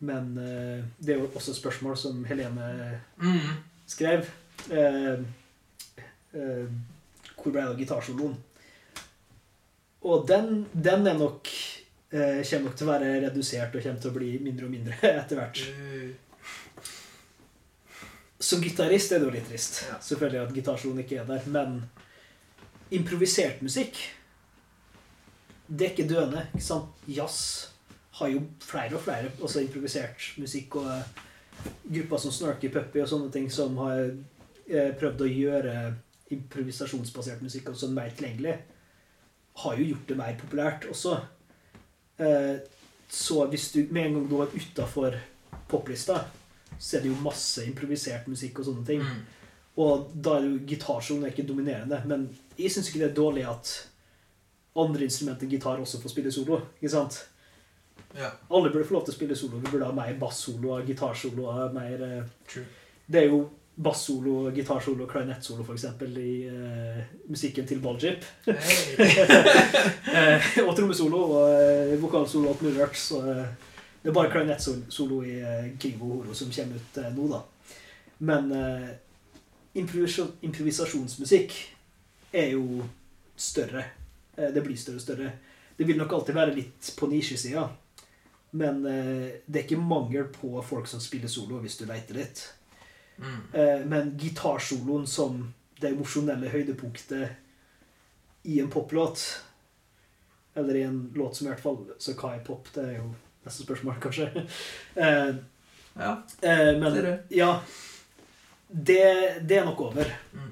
Men eh, det er jo også spørsmål som Helene Mm. skrev. Eh, eh, hvor ble det av gitarsoloen? Og den, den er nok eh, kommer nok til å være redusert og kommer til å bli mindre og mindre etter hvert. Som gitarist er det jo litt trist. Ja. Selvfølgelig at gitarsoloen ikke er der. Men improvisert musikk Det er ikke døende. ikke sant? Jazz har jo flere og flere også improvisert musikk. Og grupper som Snarky Puppy og sånne ting som har prøvd å gjøre improvisasjonsbasert musikk også mer tilgjengelig, har jo gjort det mer populært også. Eh, så hvis du med en gang du var utafor poplista, så er det jo masse improvisert musikk og sånne ting. mm. Og da er jo gitarsoloen ikke dominerende. Men jeg syns ikke det er dårlig at andre instrumenter enn gitar også får spille solo. ikke sant? Ja, Alle burde få lov til å spille solo. Vi burde ha mer bassolo og gitarsolo. mer... eh, true. Det er jo bassolo, gitarsolo klarinettsolo eksempel i uh, musikken til Baljip. Hey. Eh, og trommesolo og uh, vokalsolo og alt mulig rart. Så det er bare klarinettsolo i Krivo Horo som kommer ut nå, da. Men improvisasjon, improvisasjonsmusikk er jo større. Det blir større og større. Det vil nok alltid være litt på nisjesida. Men det er ikke mangel på folk som spiller solo, hvis du leiter litt. Mm. Eh, men gitarsoloen som det emosjonelle høydepunktet i en poplåt Eller i en låt som i hvert fall Så hva er pop? Det er jo neste spørsmål, kanskje. Eh, Ja, eh, men det er det. ja det, det er nok over. Mm.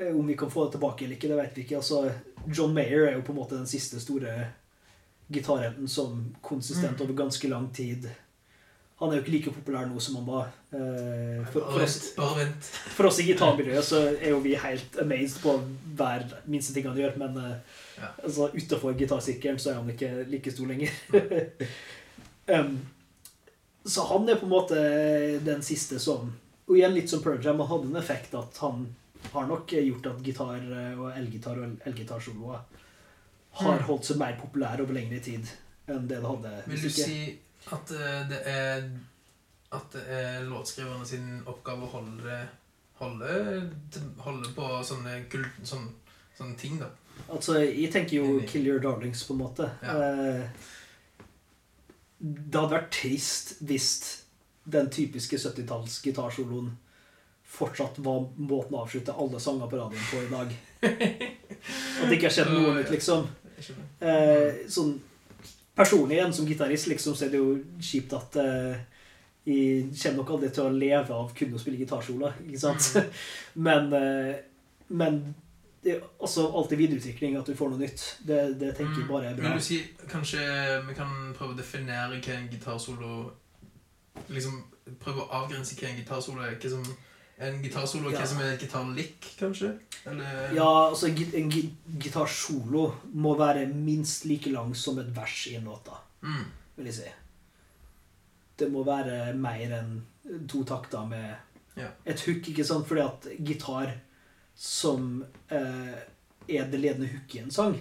Eh, Om vi kan få det tilbake eller ikke, det vet vi ikke. Altså, John Mayer er jo på en måte den siste store gitarhelten som konsistent Mm. over ganske lang tid Han er jo ikke like populær nå som han var. Eh, For, for, oss. Bare vent. for oss i gitarmiljøet så er jo vi helt amazed på hver minste ting han gjør, men eh, Ja. altså, utafor gitarsirkelen så er han ikke like stor lenger. um, så han er på en måte den siste som Og igjen litt som Pearl Jam, han hadde en effekt at han har nok gjort at gitar eh, og elgitar og elgitarsoloer har Mm. holdt seg mer populære over lengre tid enn det det hadde Vil du si at eh, det er At det er låtskriverne sin oppgave å holde Holde, holde på sånne, kult, sånne, sånne ting, da? Altså, jeg tenker jo Kill Your Darlings, på en måte. Ja. Eh, det hadde vært trist hvis den typiske 70-talls gitarsoloen fortsatt var måten å avslutte alle sanger på radioen på i dag. At det ikke har skjedd noe nytt, liksom. Eh, sånn Personlig igjen, som gitarist, liksom, så er det jo kjipt at uh, jeg kommer nok aldri til å leve av kun å spille gitarsolo, ikke sant? men eh, men det er også alltid videreutvikling, at du får noe nytt. Det, det tenker jeg bare er bra. Mm. Men du sier kanskje vi kan prøve å definere hva en gitarsolo Liksom prøve å avgrense hva en gitarsolo er. Hva som en gitarsolo, Ja. hva som er et gitarlick, kanskje? Eller Ja, altså en gi- gitarsolo må være minst like lang som et vers i en låt, mm. vil jeg si. Det må være mer enn to takter med Ja. et hook, ikke sant? Fordi at gitar som eh, er det ledende hooket i en sang,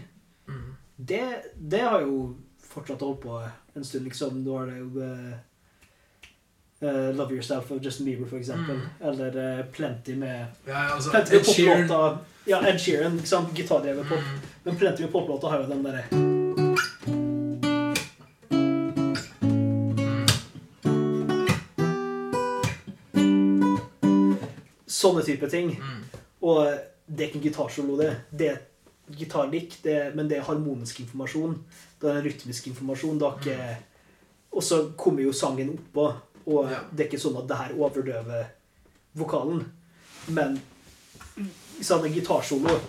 Mm. det, det har jo fortsatt holdt på en stund, liksom. Nå er det jo eh, eh, Love Yourself av Justin Bieber, for eksempel. Mm. Eller uh, Plenty med Ja, altså Plenty Ed med Sheeran Ja, Ed Sheeran, ikke sant? Gitardrevet pop. mm. Men Plenty med poplåter har jo den derre Sånne type ting. Mm. Og det er ikke en gitarsolo, det. Det er et gitarlikk, det- men det er harmonisk informasjon. Det er en rytmisk informasjon. Det er ikke... Og så kommer jo sangen oppå, og Ja. det er ikke sånn at det her overdøver vokalen. Men sånn en gitarsolo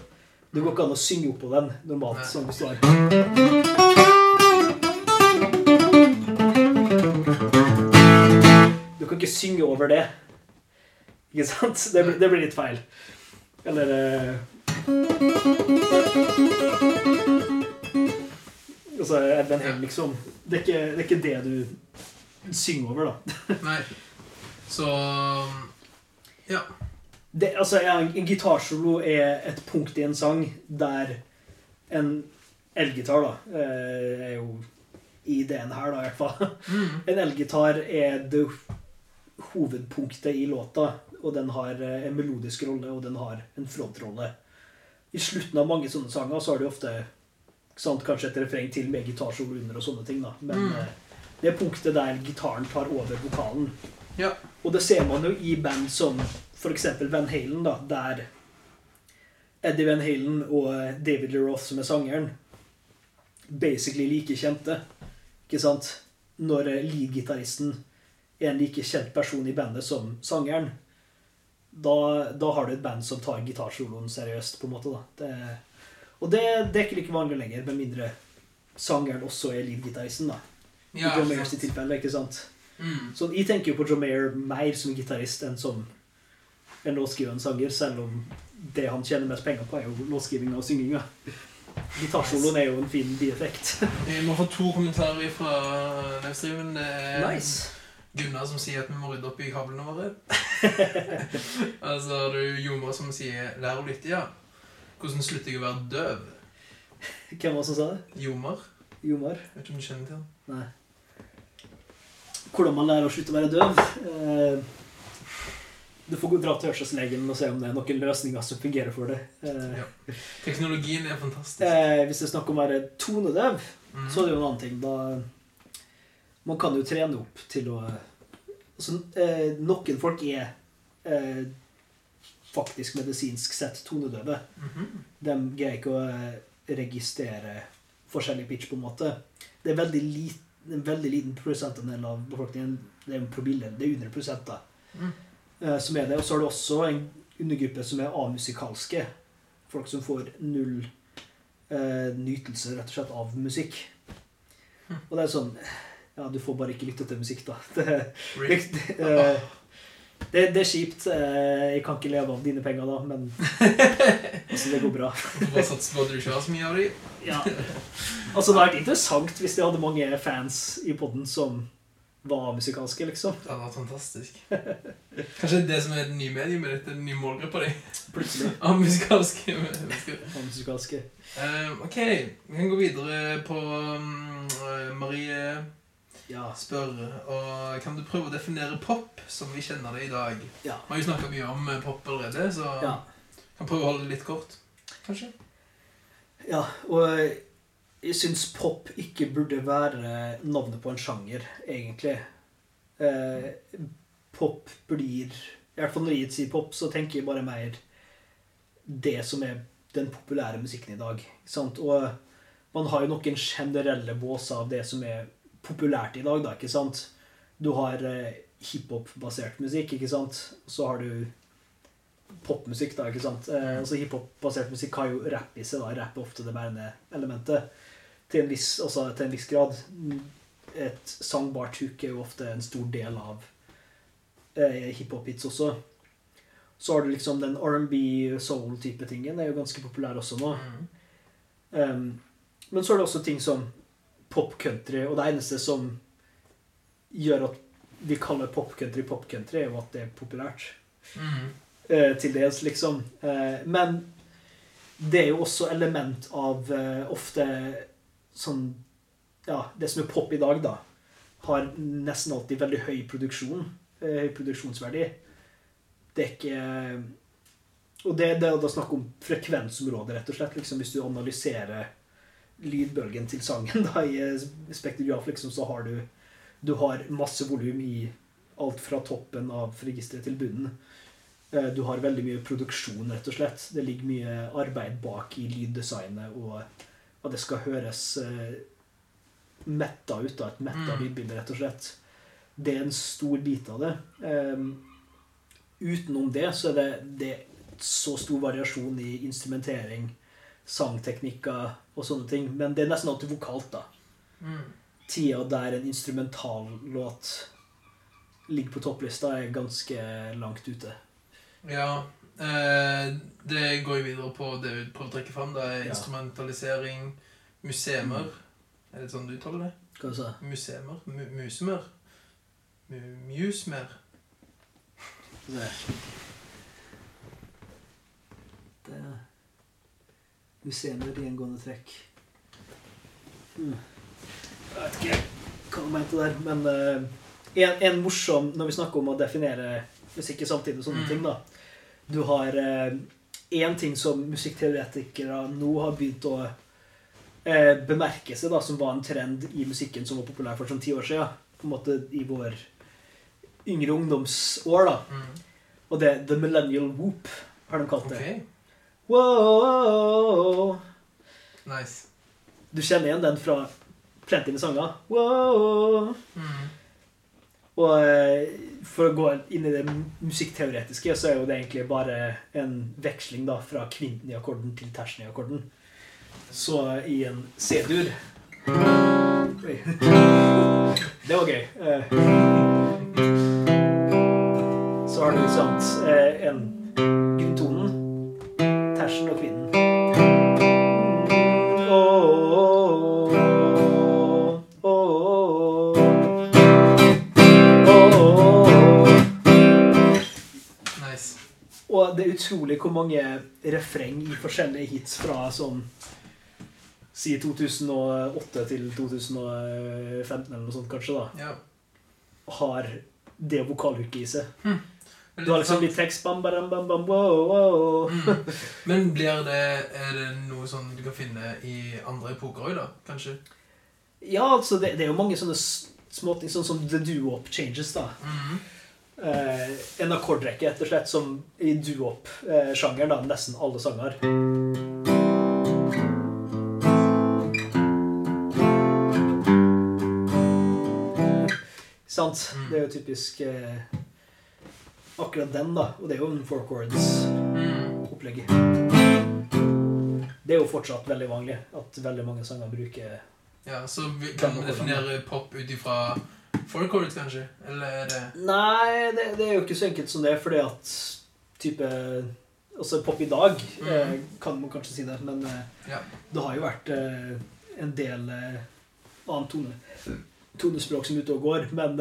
Det går ikke an å synge opp på den normalt, som det står. Du kan ikke synge over det. Ikke sant? Det, det blir litt feil. Eller eh, Altså, Edvin Hell, liksom. Det er, ikke, det er ikke det du synger over, da. Nei. Så Ja. Det, altså, en, en gitarsolo er et punkt i en sang der en elgitar, da, eh, er jo ideen her, da, i hvert fall. Mm. En elgitar er det hovedpunktet i låta, og den har eh, en melodisk rolle, og den har en frontrolle. I slutten av mange sånne sanger så har du ofte sant, kanskje et refreng til med gitarsolo under og sånne ting, da. Men Mm. Det punktet der gitaren tar over vokalen. Ja. Og det ser man jo i band som f.eks. Van Halen, da, der Eddie Van Halen og David LeRoth, som er sangeren, basically like kjente. Ikke sant? Når lead-gitaristen er en like kjent person i bandet som sangeren, da, da har du et band som tar gitarsoloen seriøst, på en måte. da. Det, og det, dekker er ikke vanlig lenger, med mindre sangeren også er lead-gitaristen. da. I Ja, John Mayers tilfelle, ikke sant? Mm. Så jeg tenker jo på John Mayer mer som gitarist enn som en låtskrivende sanger, selv om det han tjener mest penger på, er jo låtskrivinga og synginga. Gitarsoloen er jo en fin bieffekt. Vi må få to kommentarer fra livestreamen. Det er Nice. Gunnar som sier at vi må rydde opp i kablene våre. og så har du Jomar som sier 'lær å lytte', ja. Hvordan slutter jeg å være døv? Hvem var det som sa det? Jomar? Jomar? Vet ikke om du kjenner til han? Nei. Hvordan man lærer å slutte å være døv? Eh, du får gå dra til hørselslegen og se om det er noen løsninger som fungerer for det. Eh, Ja. Teknologien er fantastisk. eh, hvis det er snakk om å være tonedøv, Mm. Så er det jo en annen ting. Da Man kan jo trene opp til å altså, Noen folk er faktisk medisinsk sett tonedøve. Mhm. De greier ikke å registrere forskjellig pitch, på en måte. Det er veldig lit, en veldig liten prosentandel av befolkningen. Det er en promille. Det er under prosent, da. Mm. Eh, som er det. Og så har du også en undergruppe som er amusikalske. Folk som får null eh, nytelse rett og slett av musikk. Mm. Og det er sånn Ja, du får bare ikke lytte til musikk, da. Det, det, det, eh, det, det er kjipt. Eh, Jeg kan ikke leve av dine penger da, men altså, det går bra. Bare satse på at du ikke har så mye av de. Ja. Altså, det hadde vært interessant hvis de hadde mange fans i podden som var musikalske, liksom. Det hadde vært fantastisk. Kanskje det som er et nye mediumet ditt, dette nye målgruppa di? Plutselig. Av musikalske mennesker. Var musikalske. Eh, ok, vi kan gå videre på um, Marie Ja. spør og Kan du prøve å definere pop som vi kjenner det i dag? Ja. Vi har jo snakka mye om eh, pop allerede, så ja. kan prøve å holde det litt kort. Kanskje? Ja, og jeg syns pop ikke burde være navnet på en sjanger, egentlig. Eh, pop blir I hvert fall når jeg sier pop, så tenker jeg bare mer det som er den populære musikken i dag. Sant? Og man har jo noen generelle båser av det som er populært i dag, da, ikke sant? Du har eh, hiphop-basert musikk, ikke sant? Så har du popmusikk, da, ikke sant? Eh, altså Hiphop-basert musikk har jo rapp i seg, da. Rapp er ofte det bærende elementet. Til en viss, altså, til en viss grad. Et sangbart hook er jo ofte en stor del av eh, hiphop-hits også. Så har du liksom den R&B, soul-type tingen. er jo ganske populær også nå. Mm. Um, men så er det også ting som pop-country, og det eneste som gjør at vi kaller pop-country pop-country, er jo at det er populært. Mm. Eh, til dels, liksom. Eh, men det er jo også element av eh, ofte sånn Ja, det som er pop i dag, da, har nesten alltid veldig høy produksjon. Eh, høy produksjonsverdi. Det er ikke Og det, det er da snakk om frekvensområdet, rett og slett. Liksom, hvis du analyserer lydbølgen til sangen da, i Spekter spektrograf, liksom, så har du Du har masse volum i alt fra toppen av registeret til bunnen. Eh, Du har veldig mye produksjon, rett og slett. Det ligger mye arbeid bak i lyddesignet, og at det skal høres eh, metta ut, av Et metta Mm. lydbilde, rett og slett. Det er en stor bit av det. Um, utenom det så er det, det er så stor variasjon i instrumentering, sangteknikker og sånne ting. Men det er nesten alltid vokalt, da. Mm. Tida der en instrumentallåt ligger på topplista, er ganske langt ute. Ja. Eh, det går jo videre på det vi prøver å trekke fram. Det er Ja. instrumentalisering, musemer. Er det sånn du uttaler det? Hva sa du? Musemer? Mu musemer? Mu musmer? Det Det er med i gjengående trekk. Mm. Jeg vet ikke hva du mente der, men uh, en, en morsom Når vi snakker om å definere musikk i samtiden og sånne Mm. ting, da. Du har én ting som musikkteoretikere nå har begynt å uh, bemerke seg, da, som var en trend i musikken som var populær for sånn ti år siden. På en måte i vår yngre ungdomsår, da. Mm. Og det The Millennial Whoop, har de kalt det. Ok. Wow. Nice. Du kjenner igjen den fra plenty med sanger. Wow. Mm. Og eh, for å gå inn i det musikkteoretiske, så er jo det egentlig bare en veksling da, fra kvinten i akkorden til tersen i akkorden. Så i en C-dur Det var gøy. Eh, Så har du eh, en grunntonen, utrolig hvor mange refreng i forskjellige hits fra sånn Si 2008 til 2015 eller noe sånt, kanskje, da, Ja. har det vokalhooket i seg. Mm. Du har liksom litt tekst bam, bam, bam, bam, wow, wow. Mm. Men blir det, er det noe sånn du kan finne i andre epoker òg, da? Kanskje? Ja, altså, det, det er jo mange sånne småting, sånn som the duop changes, da. Mm Eh, en akkordrekke, rett og slett, som i duop-sjangeren, da, nesten alle sanger. Sant? Mm. Det er jo typisk eh, akkurat den, da. Og det er jo en four chords-opplegg. Mm. Det er jo fortsatt veldig vanlig at veldig mange sanger bruker Ja, så vi kan definere pop ut ifra four chords, kanskje? Eller er Nei, det, det er jo ikke så enkelt som det, fordi at type Altså pop i dag, eh, kan man kanskje si det, men eh, Ja. det har jo vært eh, en del annen tone, tonespråk som er ute og går, men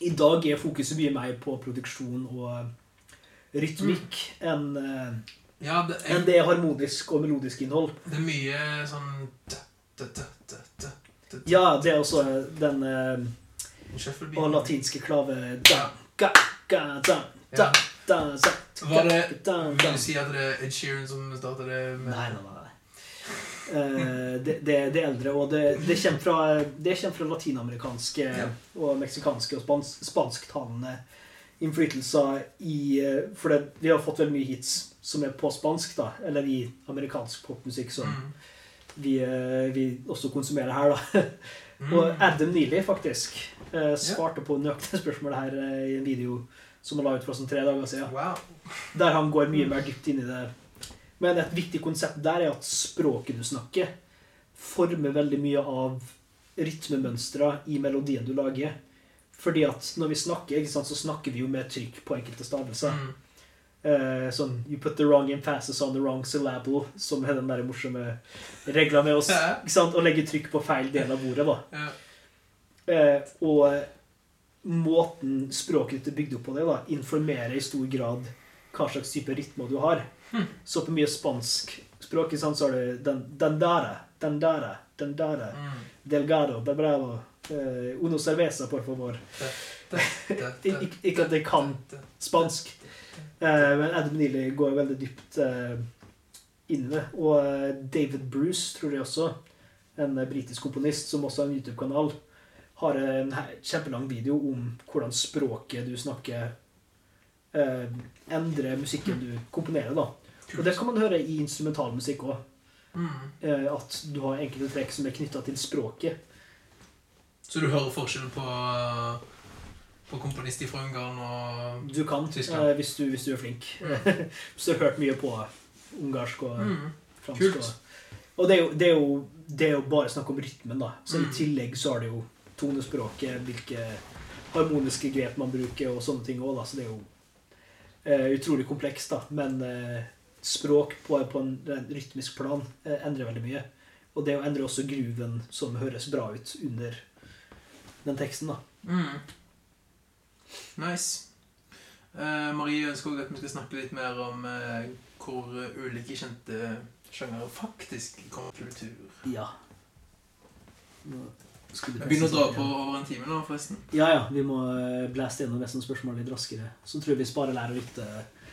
i dag er fokuset mye mer på produksjon og rytmikk enn eh, Ja, det er, enn det harmonisk og melodisk innhold. det er mye sånn t, t, t, Ja, det er også den eh, og latinske klave da, ga, ga, da, da, da, da, Var det Vil du si at det er Ed Sheeran som startet det med Nei, nei, nei. Eh, det, det, det eldre, og det, det kommer fra, det kommer fra latinamerikanske Ja. og meksikanske og spans, spansktalende innflytelser i eh, For vi har fått veldig mye hits som er på spansk, da, eller i amerikansk popmusikk, som Mm. Vi, eh, vi også konsumerer her, da. Mm. Og Adam Neely, faktisk, svarte svarte på nøyaktig spørsmål her eh, i en video som han la ut for sånn tre dager siden. Wow. Der han går mye mer dypt inn i det. Men et viktig konsept der er at språket du snakker, former veldig mye av rytmemønstre i melodien du lager. Fordi at når vi snakker, så snakker vi jo med trykk på enkelte stavelser. Mm. Eh, sånn You put the wrong emphasis on the wrong syllable, som er den der morsomme regla med oss. Å legge trykk på feil del av ordet, da. Eh, og måten språket ditt er bygd opp på det, da, informerer i stor grad hva slags type rytme du har. Hm. Så på mye spansk språk så har du den, den der, den der, den dere, Mm. delgado, de bravo, eh, uno cerveza, por favor. Ik ikke at jeg kan spansk, eh, men Adam Neely går veldig dypt eh, inn i det. Og eh, David Bruce, tror jeg også, en britisk komponist som også har en YouTube-kanal, har en kjempelang video om hvordan språket du snakker, eh, endrer musikken du komponerer. da. Og det kan man høre i instrumentalmusikk òg. Mm. Eh, at du har enkelte trekk som er knytta til språket. Så du hører forskjellen på, på komponist fra Ungarn og Du kan, Tyskland. eh, hvis, du, hvis du er flink. Så du har hørt mye på ungarsk og mm. fransk. Kult. Og, og det, er jo, det, er jo, det er jo bare snakk om rytmen, da. Så Mm. i tillegg så har det jo tonespråket, hvilke harmoniske grep man bruker, og sånne ting òg, da. Så det er jo eh, utrolig komplekst, da. Men eh, språk på, på en en, rytmisk plan eh, endrer veldig mye. Og det endrer også grooven som høres bra ut under den teksten, da. Mm. Nice. Uh, Marie ønsker også at vi skal snakke litt mer om uh, hvor ulike kjente sjangere faktisk kommer til kultur. Ja. Vi begynner å dra på over en time nå, forresten. Ja, ja. Vi må blaste blæste gjennom resten av spørsmålet litt raskere. Så tror jeg vi sparer lærer litt eh,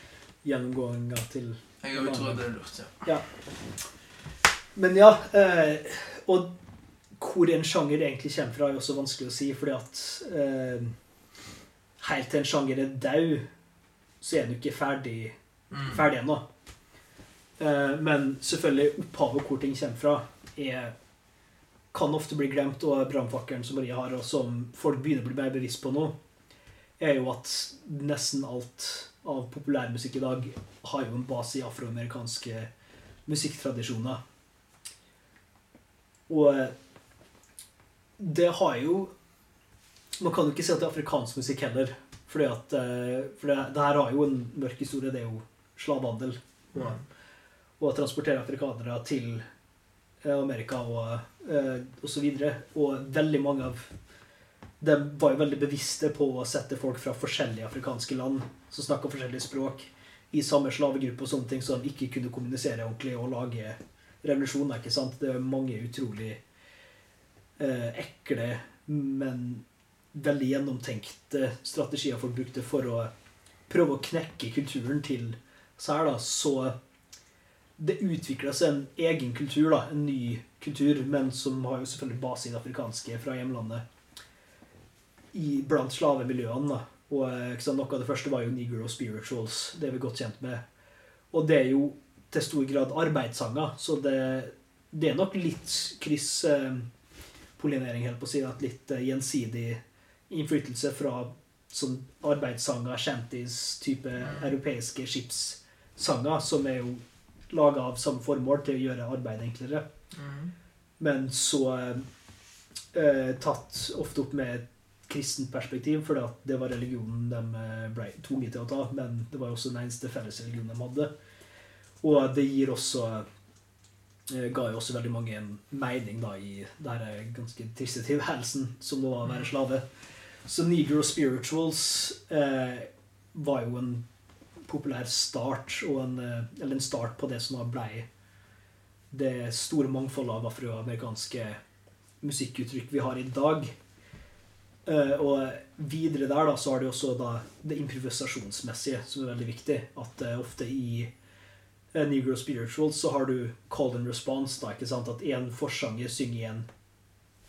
gjennomgåinga til Jeg tror det er lurt. ja. Men ja, eh, og hvor en sjanger egentlig kommer fra, er også vanskelig å si, fordi at eh, helt til en sjanger er død, så er den jo ikke ferdig, Mm. ferdig ennå. Eh, men selvfølgelig, opphavet hvor ting kommer fra, er, kan ofte bli glemt, og brannfakkelen som Maria har, og som folk begynner å bli mer bevisst på nå, er jo at nesten alt av populærmusikk i dag har jo en base i afroamerikanske musikktradisjoner. Og eh, det har jo Man kan jo ikke si at det er afrikansk musikk heller. Fordi at, eh, for det, det her har jo en mørk historie. Det er jo slavehandel. Og, og transportere afrikanere til eh, Amerika og, eh, og så videre. Og veldig mange av dem var jo veldig bevisste på å sette folk fra forskjellige afrikanske land som snakka forskjellige språk, i samme slavegruppe og sånne ting, så de ikke kunne kommunisere ordentlig og lage revolusjoner. ikke sant? Det er mange utrolig ekle, men veldig gjennomtenkte strategier folk brukte for å prøve å knekke kulturen til da. Så det utvikla seg en egen kultur, da, en ny kultur, men som har jo selvfølgelig base i det afrikanske fra hjemlandet. I, blant slavemiljøene. da. Og eh, sant, Noe av det første var jo Negro Spirituals. Det er vi godt kjent med. Og det er jo til stor grad arbeidssanger, så det, det er nok litt krysspollinering, helt på å si. At litt eh, gjensidig innflytelse fra sånn arbeidssanger, shanties, type europeiske skipssanger, som er jo laga av samme formål til å gjøre arbeidet enklere. Mm. Men så eh, tatt ofte opp med et kristent perspektiv, fordi det var religionen de eh, ble tvunget til å ta. Men det var jo også den eneste fellesreligionen de hadde. Og det gir også eh, ga jo også veldig mange en mening da i denne ganske triste tilværelsen som det var å være slave. Så Negro Spirituals eh, var jo en populær start, en, eh, eller en start på det som da blei det store mangfoldet av afroamerikanske musikkuttrykk vi har i dag. Eh, og videre der da, så har du også da det improvisasjonsmessige, som er veldig viktig. At eh, ofte i eh, Negro Spirituals så har du call and response. da, ikke sant? At én forsanger synger en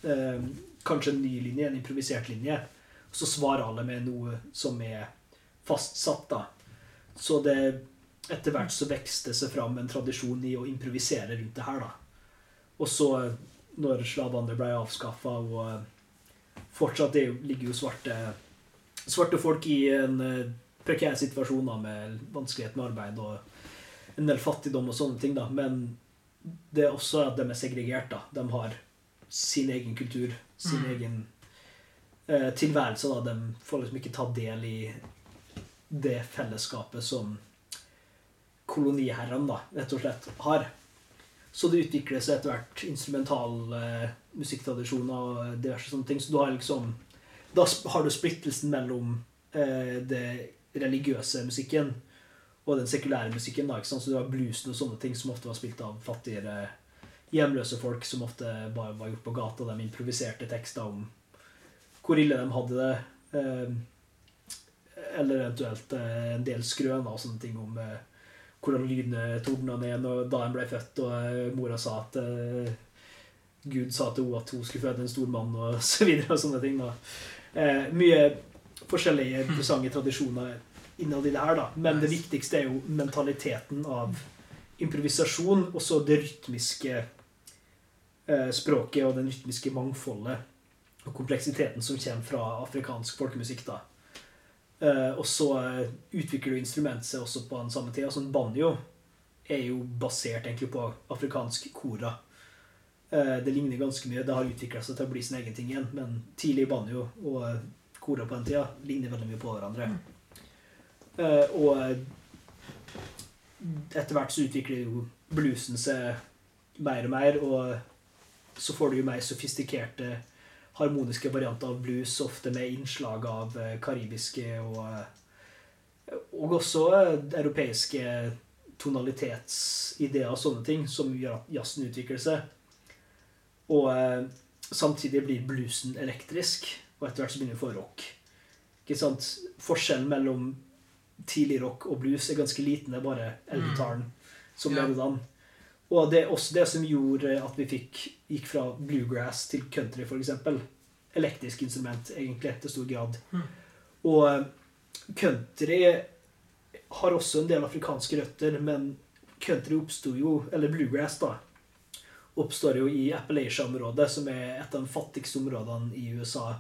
eh, kanskje en ny linje, en improvisert linje. Og så svarer alle med noe som er fastsatt. da. Så det etter hvert så vokste seg fram en tradisjon i å improvisere rundt det her. da. Og så, når slavene ble avskaffa og eh, fortsatt det ligger jo svarte, svarte folk i en eh, prekær situasjon da, med vanskelighet med arbeid og en del fattigdom og sånne ting. da, Men det er også at de er segregert. da. De har sin egen kultur, sin Mm. egen eh, tilværelse. da. De får liksom ikke ta del i det fellesskapet som koloniherrene da, rett og slett har. Så det utvikler seg etter hvert instrumental eh, og diverse sånne ting. Så du har liksom Da har du splittelsen mellom eh, det religiøse musikken og den sekulære musikken. da, ikke sant? Så du har bluesen og sånne ting som ofte var spilt av fattigere hjemløse folk som ofte bare var gjort på gata. De improviserte tekster om hvor ille de hadde det. Eh, eller eventuelt eh, en del skrøner og sånne ting om eh, hvordan lydene tordna ned da en ble født, og mora sa at Gud sa til henne at hun skulle føde en stor mann, og så videre og sånne ting. da. Mye forskjellige interessante tradisjoner innad i det her, da. Men det viktigste er jo mentaliteten av improvisasjon, og så det rytmiske eh, språket og den rytmiske mangfoldet og kompleksiteten som kommer fra afrikansk folkemusikk. da. Eh, og så eh, utvikler du instrumentet seg også på den samme tida. Sånn banjo er jo basert egentlig på afrikansk kora. Eh, det ligner ganske mye. Det har utvikla seg til å bli sin egen ting igjen. Men tidlig banjo og eh, kora på den tida ligner veldig mye på hverandre. Eh, og eh, etter hvert så utvikler jo bluesen seg mer og mer, og så får du jo mer sofistikerte harmoniske varianter av blues, ofte med innslag av eh, karibiske og, eh, og også eh, europeiske tonalitetsideer og sånne ting, som gjør at jazzen utvikler seg. Og eh, samtidig blir bluesen elektrisk, og etter hvert så begynner vi å få rock. Ikke sant? Forskjellen mellom tidlig rock og blues er ganske liten. Det er bare elgitaren som Ja. ledet an. Og det er også det som gjorde at vi fikk, gikk fra bluegrass til country, f.eks. Elektrisk instrument, egentlig, til stor grad. Mm. Og eh, country har også en del afrikanske røtter, men country oppsto jo, eller bluegrass, da, oppstår jo i Appalachia-området, som er et av de fattigste områdene i USA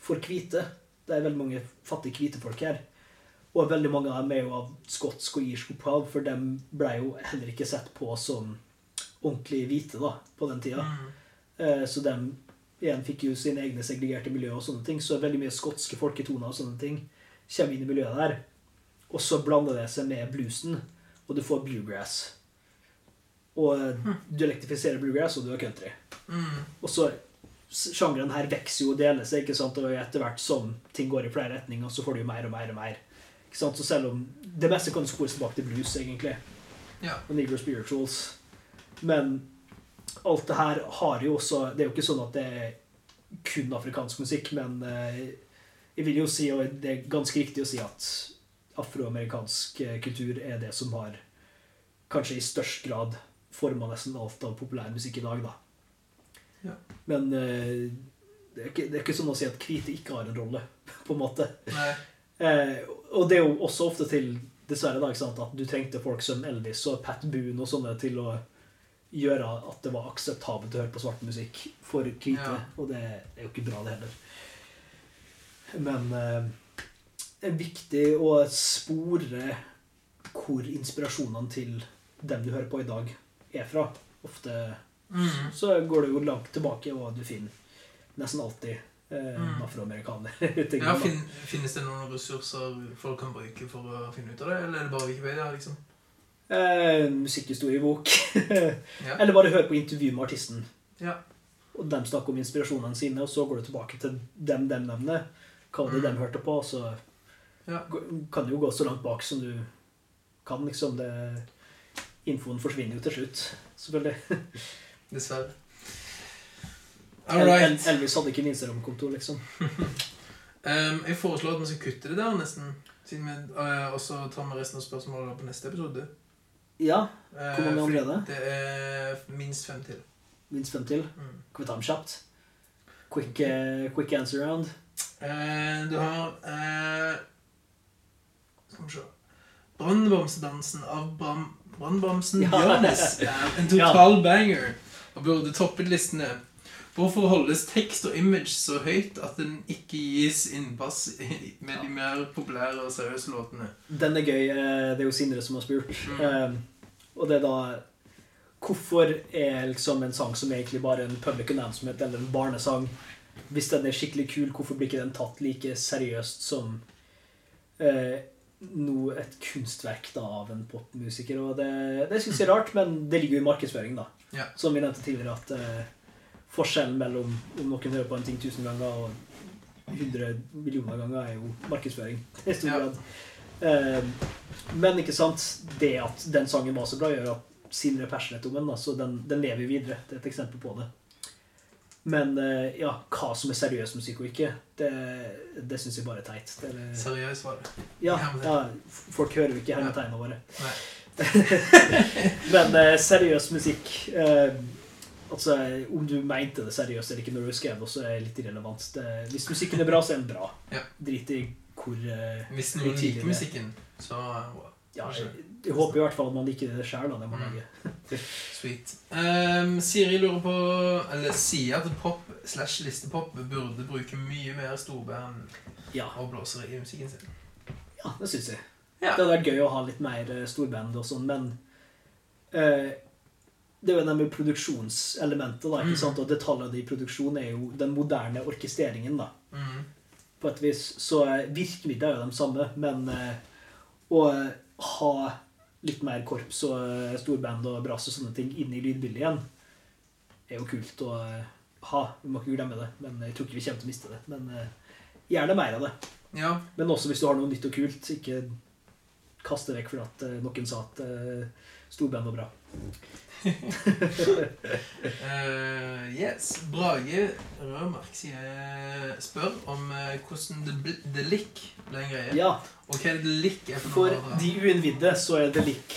for hvite. Det er veldig mange fattige hvite folk her. Og veldig mange av dem er jo av skotsk og irsk opphav, for de ble jo heller ikke sett på som ordentlig hvite da, på den tida. Mm. Eh, Så de igjen fikk jo sine egne segregerte miljø og sånne ting. Så veldig mye skotske folketoner og sånne ting kommer inn i miljøet der. Og så blander det seg med bluesen, og du får bluegrass. Og eh, du elektrifiserer bluegrass, og du har country. Mm. Og så Sjangeren her vokser jo og deler seg, ikke sant? og etter hvert som ting går i flere retninger, så får du jo mer og mer og mer. Så selv om Det meste kan spores tilbake til blues, egentlig Ja. og Negro Spirituals. Men alt det her har jo også Det er jo ikke sånn at det er kun afrikansk musikk, men eh, jeg vil jo si, og det er ganske riktig å si, at afroamerikansk eh, kultur er det som har kanskje i størst grad forma nesten alt av populær musikk i dag, da. Ja. Men eh, det, er ikke, det er ikke sånn å si at hvite ikke har en rolle, på en måte. Nei. Eh, og det er jo også ofte til dessverre da, at du trengte folk som Elvis og Pat Boone og sånne til å gjøre at det var akseptabelt å høre på svart musikk for hvite. Ja. Og det er jo ikke bra, det heller. Men eh, det er viktig å spore hvor inspirasjonene til dem du hører på i dag, er fra. Ofte Mm. så går det jo langt tilbake, og du finner nesten alltid Mm. afroamerikaner. Ja, fin, finnes det noen ressurser folk kan bruke for å finne ut av det, eller er det bare Wikipedia? liksom? eh, musikkhistoriebok. Ja. Eller bare hør på intervju med artisten. Ja. Og de snakker om inspirasjonene sine, og så går du tilbake til dem dem nevner. Hva var det Mm. de hørte på? Så Ja. kan du jo gå så langt bak som du kan, liksom. Det, infoen forsvinner jo til slutt, selvfølgelig. Dessverre. Right. El- Elvis hadde ikke en Instagram-konto, liksom. Um, jeg foreslår at vi skal kutte det der, nesten. Siden vi, uh, og så tar vi resten av spørsmålene på neste episode. Ja, Uh, Hvor mange andre er Det er minst fem til. minst fem til. Mm. Kan vi ta dem kjapt? Quick, uh, quick answer round. Uh, du har eh, Skal vi se Brannbamsedansen av Brannbamsen Ja. Er en total banger og burde toppet listene. Hvorfor holdes tekst og image så høyt at den ikke gis innpass med de mer populære og seriøse låtene? Den er gøy. eh, Det er jo Sindre som har spurt. Mm. Eh, Og det er da Hvorfor er liksom en sang som egentlig bare en public announcement eller en barnesang Hvis den er skikkelig kul, hvorfor blir ikke den tatt like seriøst som eh, noe, et kunstverk da, av en popmusiker? Og det, det syns jeg er rart, men det ligger jo i markedsføring, da. Ja. Som vi nevnte tidligere, at eh, forskjellen mellom om noen hører på en ting tusen ganger og 100 millioner ganger, er jo markedsføring. i stor grad. Eh, men ikke sant, det at den sangen var så bra, gjør at Sindre er passionate om den, så den, den lever videre. Det er et eksempel på det. Men eh, ja, hva som er seriøs musikk og ikke, det, det syns jeg bare er teit. Det er, seriøs var det. ja, ja, folk hører jo ikke hermetegnene våre. Men eh, seriøs musikk eh, Altså, Om du mente det seriøst eller ikke når du skrev det, så er det litt irrelevant. Det, hvis musikken er bra, så er den bra. Ja. Drit i hvor uh, Hvis noen liker musikken, så wow. Ja, jeg, jeg håper i hvert fall at man liker det sjøl, Mm. Sweet. Um, Siri lurer på Eller sier at pop slash listepop burde bruke mye mer storband Ja, og blåsere i musikken sin. ja det syns jeg. Ja. Det hadde vært gøy å ha litt mer eh, storband og sånn, men eh, det er jo det med produksjonselementet, da, ikke sant? Og detaljene i produksjon er jo den moderne orkestreringen, da. Mm. På et vis. Så virker virkemidlene er jo de samme, men eh, å eh, ha litt mer korps og eh, storband og brass og sånne ting inn i lydbildet igjen, er jo kult å eh, ha. Vi må ikke glemme det, men jeg tror ikke vi kommer til å miste det. Men eh, gjerne mer av det. Ja. Men også hvis du har noe nytt og kult, ikke kaste vekk fordi at eh, noen sa at storband var bra. Eh, yes. Brage Rødmark sier, spør om uh, hvordan The, The Lick ble en greie. Ja, Og hva er The Lick er for, for de uinnvidde så er The Lick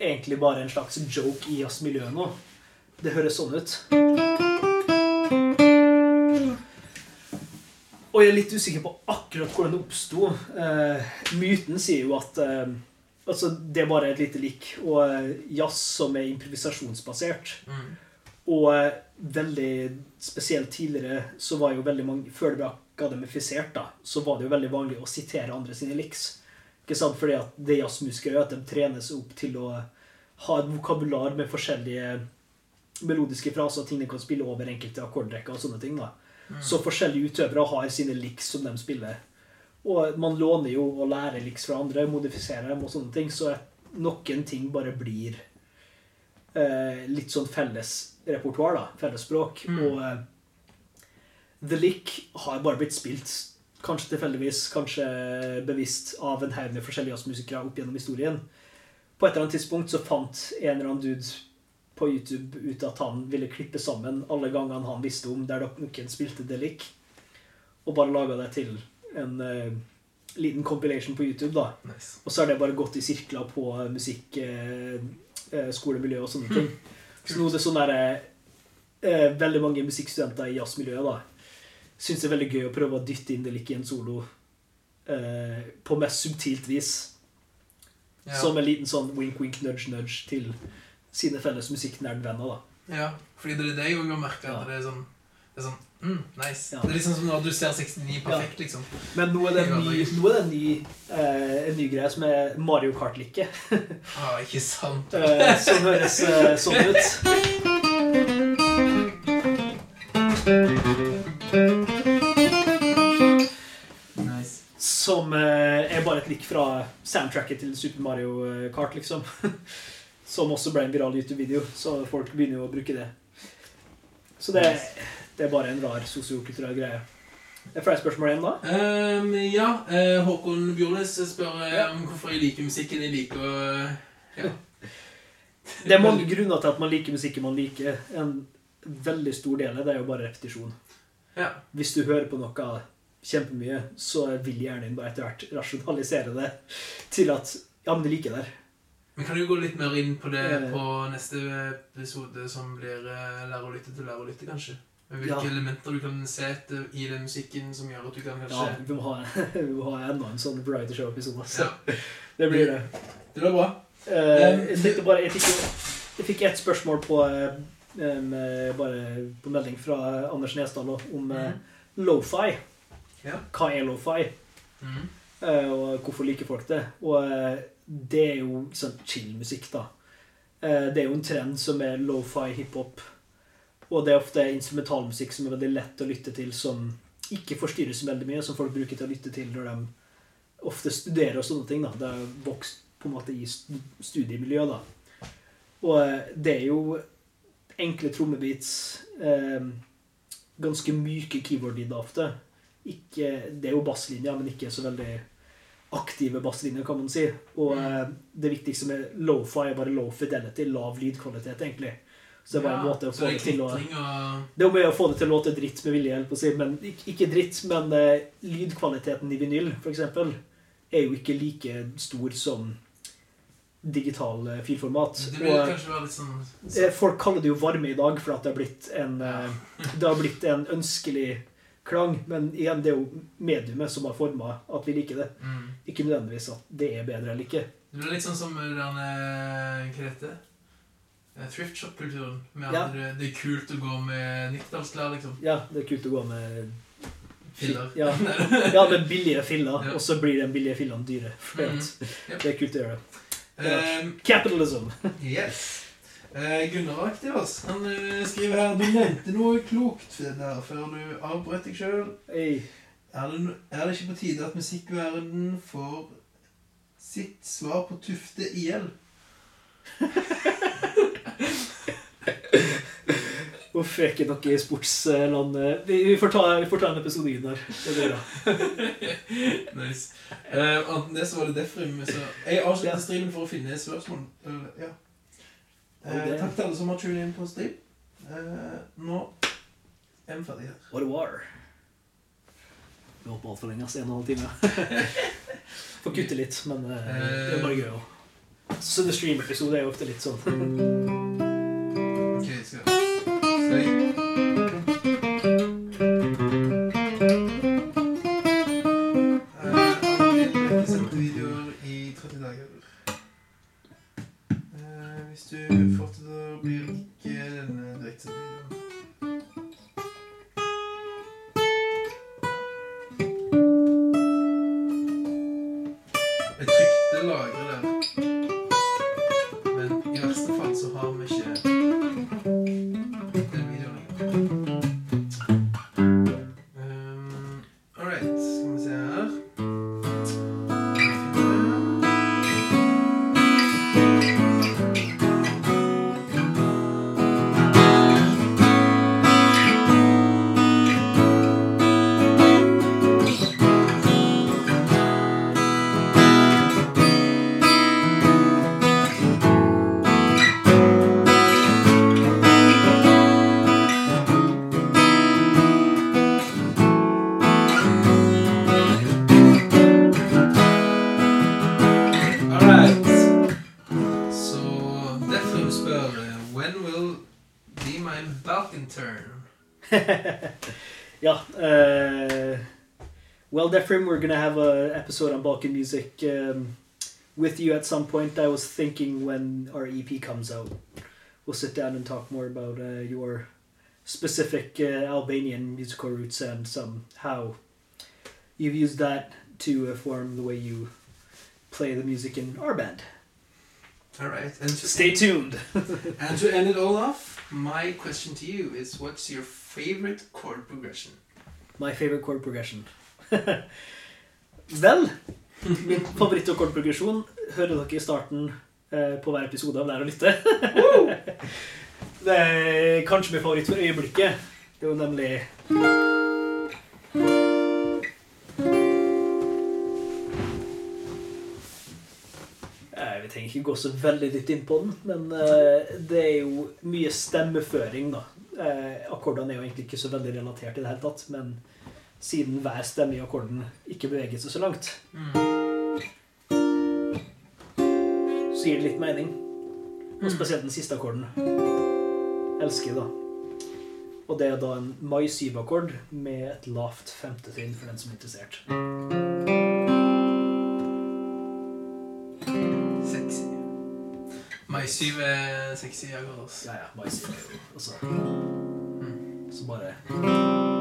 egentlig bare en slags joke i jazzmiljøet nå. Det høres sånn ut. Og jeg er litt usikker på akkurat hvordan det oppsto. Uh, myten sier jo at eh, altså, det er bare et lite lik. Og eh, jazz som er improvisasjonsbasert. Mm. Og eh, veldig spesielt tidligere så var jo veldig mange Før det ble akademifisert, da, så var det jo veldig vanlig å sitere andre sine liks. Ikke sant? Fordi at det jazzmusikere at de trenes opp til å ha et vokabular med forskjellige melodiske fraser, ting de kan spille over enkelte akkordrekker og sånne ting. da. Mm. Så forskjellige utøvere har sine liks som de spiller. Og man låner jo og lærer liks fra andre, modifiserer dem og sånne ting, så noen ting bare blir eh, litt sånn felles repertoar, da. Felles språk. Mm. Og eh, The Lick har bare blitt spilt, kanskje tilfeldigvis, kanskje bevisst, av en haug med forskjellige jazzmusikere opp gjennom historien. På et eller annet tidspunkt så fant en eller annen dude på YouTube ut at han ville klippe sammen alle gangene han visste om der noen spilte The Lick, og bare laga det til en uh, liten compilation på YouTube, da. Nice. Og så har det bare gått i sirkler på musikk, eh, eh, skolemiljø og sånne ting. Så nå er det sånn derre uh, Veldig mange musikkstudenter i jazzmiljøet da syns det er veldig gøy å prøve å dytte inn det like i en solo på mest subtilt vis. Ja. Som en liten sånn wink-wink, nudge-nudge til sine felles musikknerdvenner. da. ja. Fordi det er det jeg òg har merket, Ja. det er sånn det er sånn, mm, nice. Ja. Det er liksom som når du ser 69 perfekt, liksom. Men nå er det en ny, nå er det en ny, eh, en ny greie som er Mario Kart-like. Ah, ikke sant? eh, som høres eh, sånn ut. Nice. Som eh, er bare et lik fra soundtracket til Super Mario eh, Kart, liksom. Som også ble en viral YouTube-video, så folk begynner jo å bruke det. Så det, det er bare en rar sosiokulturell greie. Er flere spørsmål igjen da? Um, ja, eh, Håkon Bjornes spør eh, Ja. om hvorfor jeg liker musikken jeg liker. og, Ja. Det er mange grunner til at man liker musikken man liker. En veldig stor del av det er jo bare repetisjon. Ja. Hvis du hører på noe kjempemye, så vil hjernen din bare etter hvert rasjonalisere det til at ja, men det liker der. Men kan du gå litt mer inn på det Eh. på neste episode, som blir eh, Lære å lytte til lære å lytte, kanskje? Med Hvilke Ja. elementer du kan se etter i den musikken som gjør at du kan Ja, vi må ha, vi må ha enda en sånn variety show-episode. Så Ja. det blir det. Det blir bra. Uh, jeg tenkte bare Jeg fikk, jeg fikk ett spørsmål på um, Bare på melding fra Anders Nesdal om eh, lo-fi. Ja. Hva er lo-fi? Mhm. Eh, og hvorfor liker folk det? Og det er jo sånn chill-musikk, da. Eh, det er jo en trend som er lo-fi hiphop. Og det er ofte instrumentalmusikk som er veldig lett å lytte til, som ikke forstyrrer så veldig mye, som folk bruker til å lytte til når de ofte studerer og sånne ting. da. Det er vokst på en måte i studiemiljøet. studiemiljø, da. Og eh, det er jo enkle trommebeats, eh, ganske myke keyboard-lyder ofte. Ikke, det er jo basslinjer, men ikke så veldig aktive basslinjer, kan man si. Og eh, det viktigste med lo-fi er bare low fidelity, lav lydkvalitet, egentlig. Så det er bare en måte å få det til å Det er jo med å få det til å låte dritt med vilje, si, men ikke, dritt, men uh, lydkvaliteten i vinyl, eksempel, er jo ikke like stor som digital eh, filformat. Og, sånn eh, folk kaller det jo varme i dag, for at det har blitt en, eh, det har blitt en ønskelig klang, men igjen, det er jo mediumet som har forma at vi liker det. mm. Ikke nødvendigvis at det er bedre eller ikke. Det blir litt sånn som Rane eh, Hva heter det? Eh, Thrift shop-kulturen. Med at Ja. det, er kult å gå med 90-tallsklær, liksom. Ja, det er kult å gå med Filler. Ja, ja med billige filler, Ja. og så blir den billige fillene dyre. For -hmm. Yep. Det er kult å gjøre. Eh, Capitalism. yes. Uh, Gunnar Aktivas han uh, skriver her Du nevnte noe klokt der før du avbrøt deg sjøl. Er, det er det ikke på tide at musikkverden får sitt svar på Tufte IL? Uff, jeg er ikke noe i sportslandet. Vi, vi, får ta, vi får ta en episode inn der. Det blir bra. nice. Uh, det så var det Defrim. Så jeg avslutter Ja. streamen for å finne spørsmål. Uh, ja. Eh, takk til alle som har tunet inn på stream. Uh, nå er vi ferdige her. What a war. Vi holdt på altfor lenge, altså. En og en halv time. Får kutte litt, men eh, det er bare gøy. Så The Stream-episode er jo ofte litt sånn skal jeg well, Defrim, we're gonna have a episode on Balkan music um, with you at some point. I was thinking when our EP comes out, we'll sit down and talk more about uh, your specific uh, Albanian musical roots and some how you've used that to uh, form the way you play the music in our band. Alright. And to, Stay tuned. and to end it all off, my question to you is what's your favorite chord progression? My favorite chord progression. well, Min favoritt- og kortprogresjon hører dere i starten eh, på hver episode av Lær å lytte. det er kanskje min favoritt for øyeblikket. Det er jo nemlig Vi trenger ikke gå så veldig dypt inn på den, men eh, det er jo mye stemmeføring, da. Eh, akkordene er jo egentlig ikke så veldig relatert i det hele tatt, men siden hver stemme i akkorden ikke beveget seg så langt, så gir det litt mening. Og spesielt den siste akkorden. Elsker, da. Og det er da en mai-syv-akkord med et lavt femtetrinn for den som er interessert. Sexy. Mai-syv er sexy akkord, ass. Ja, ja, mai-syv er jo også Mm. Så bare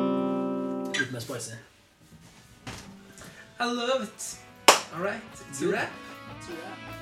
litt mer spicy. I love it. All right, it's a wrap. Tror jeg.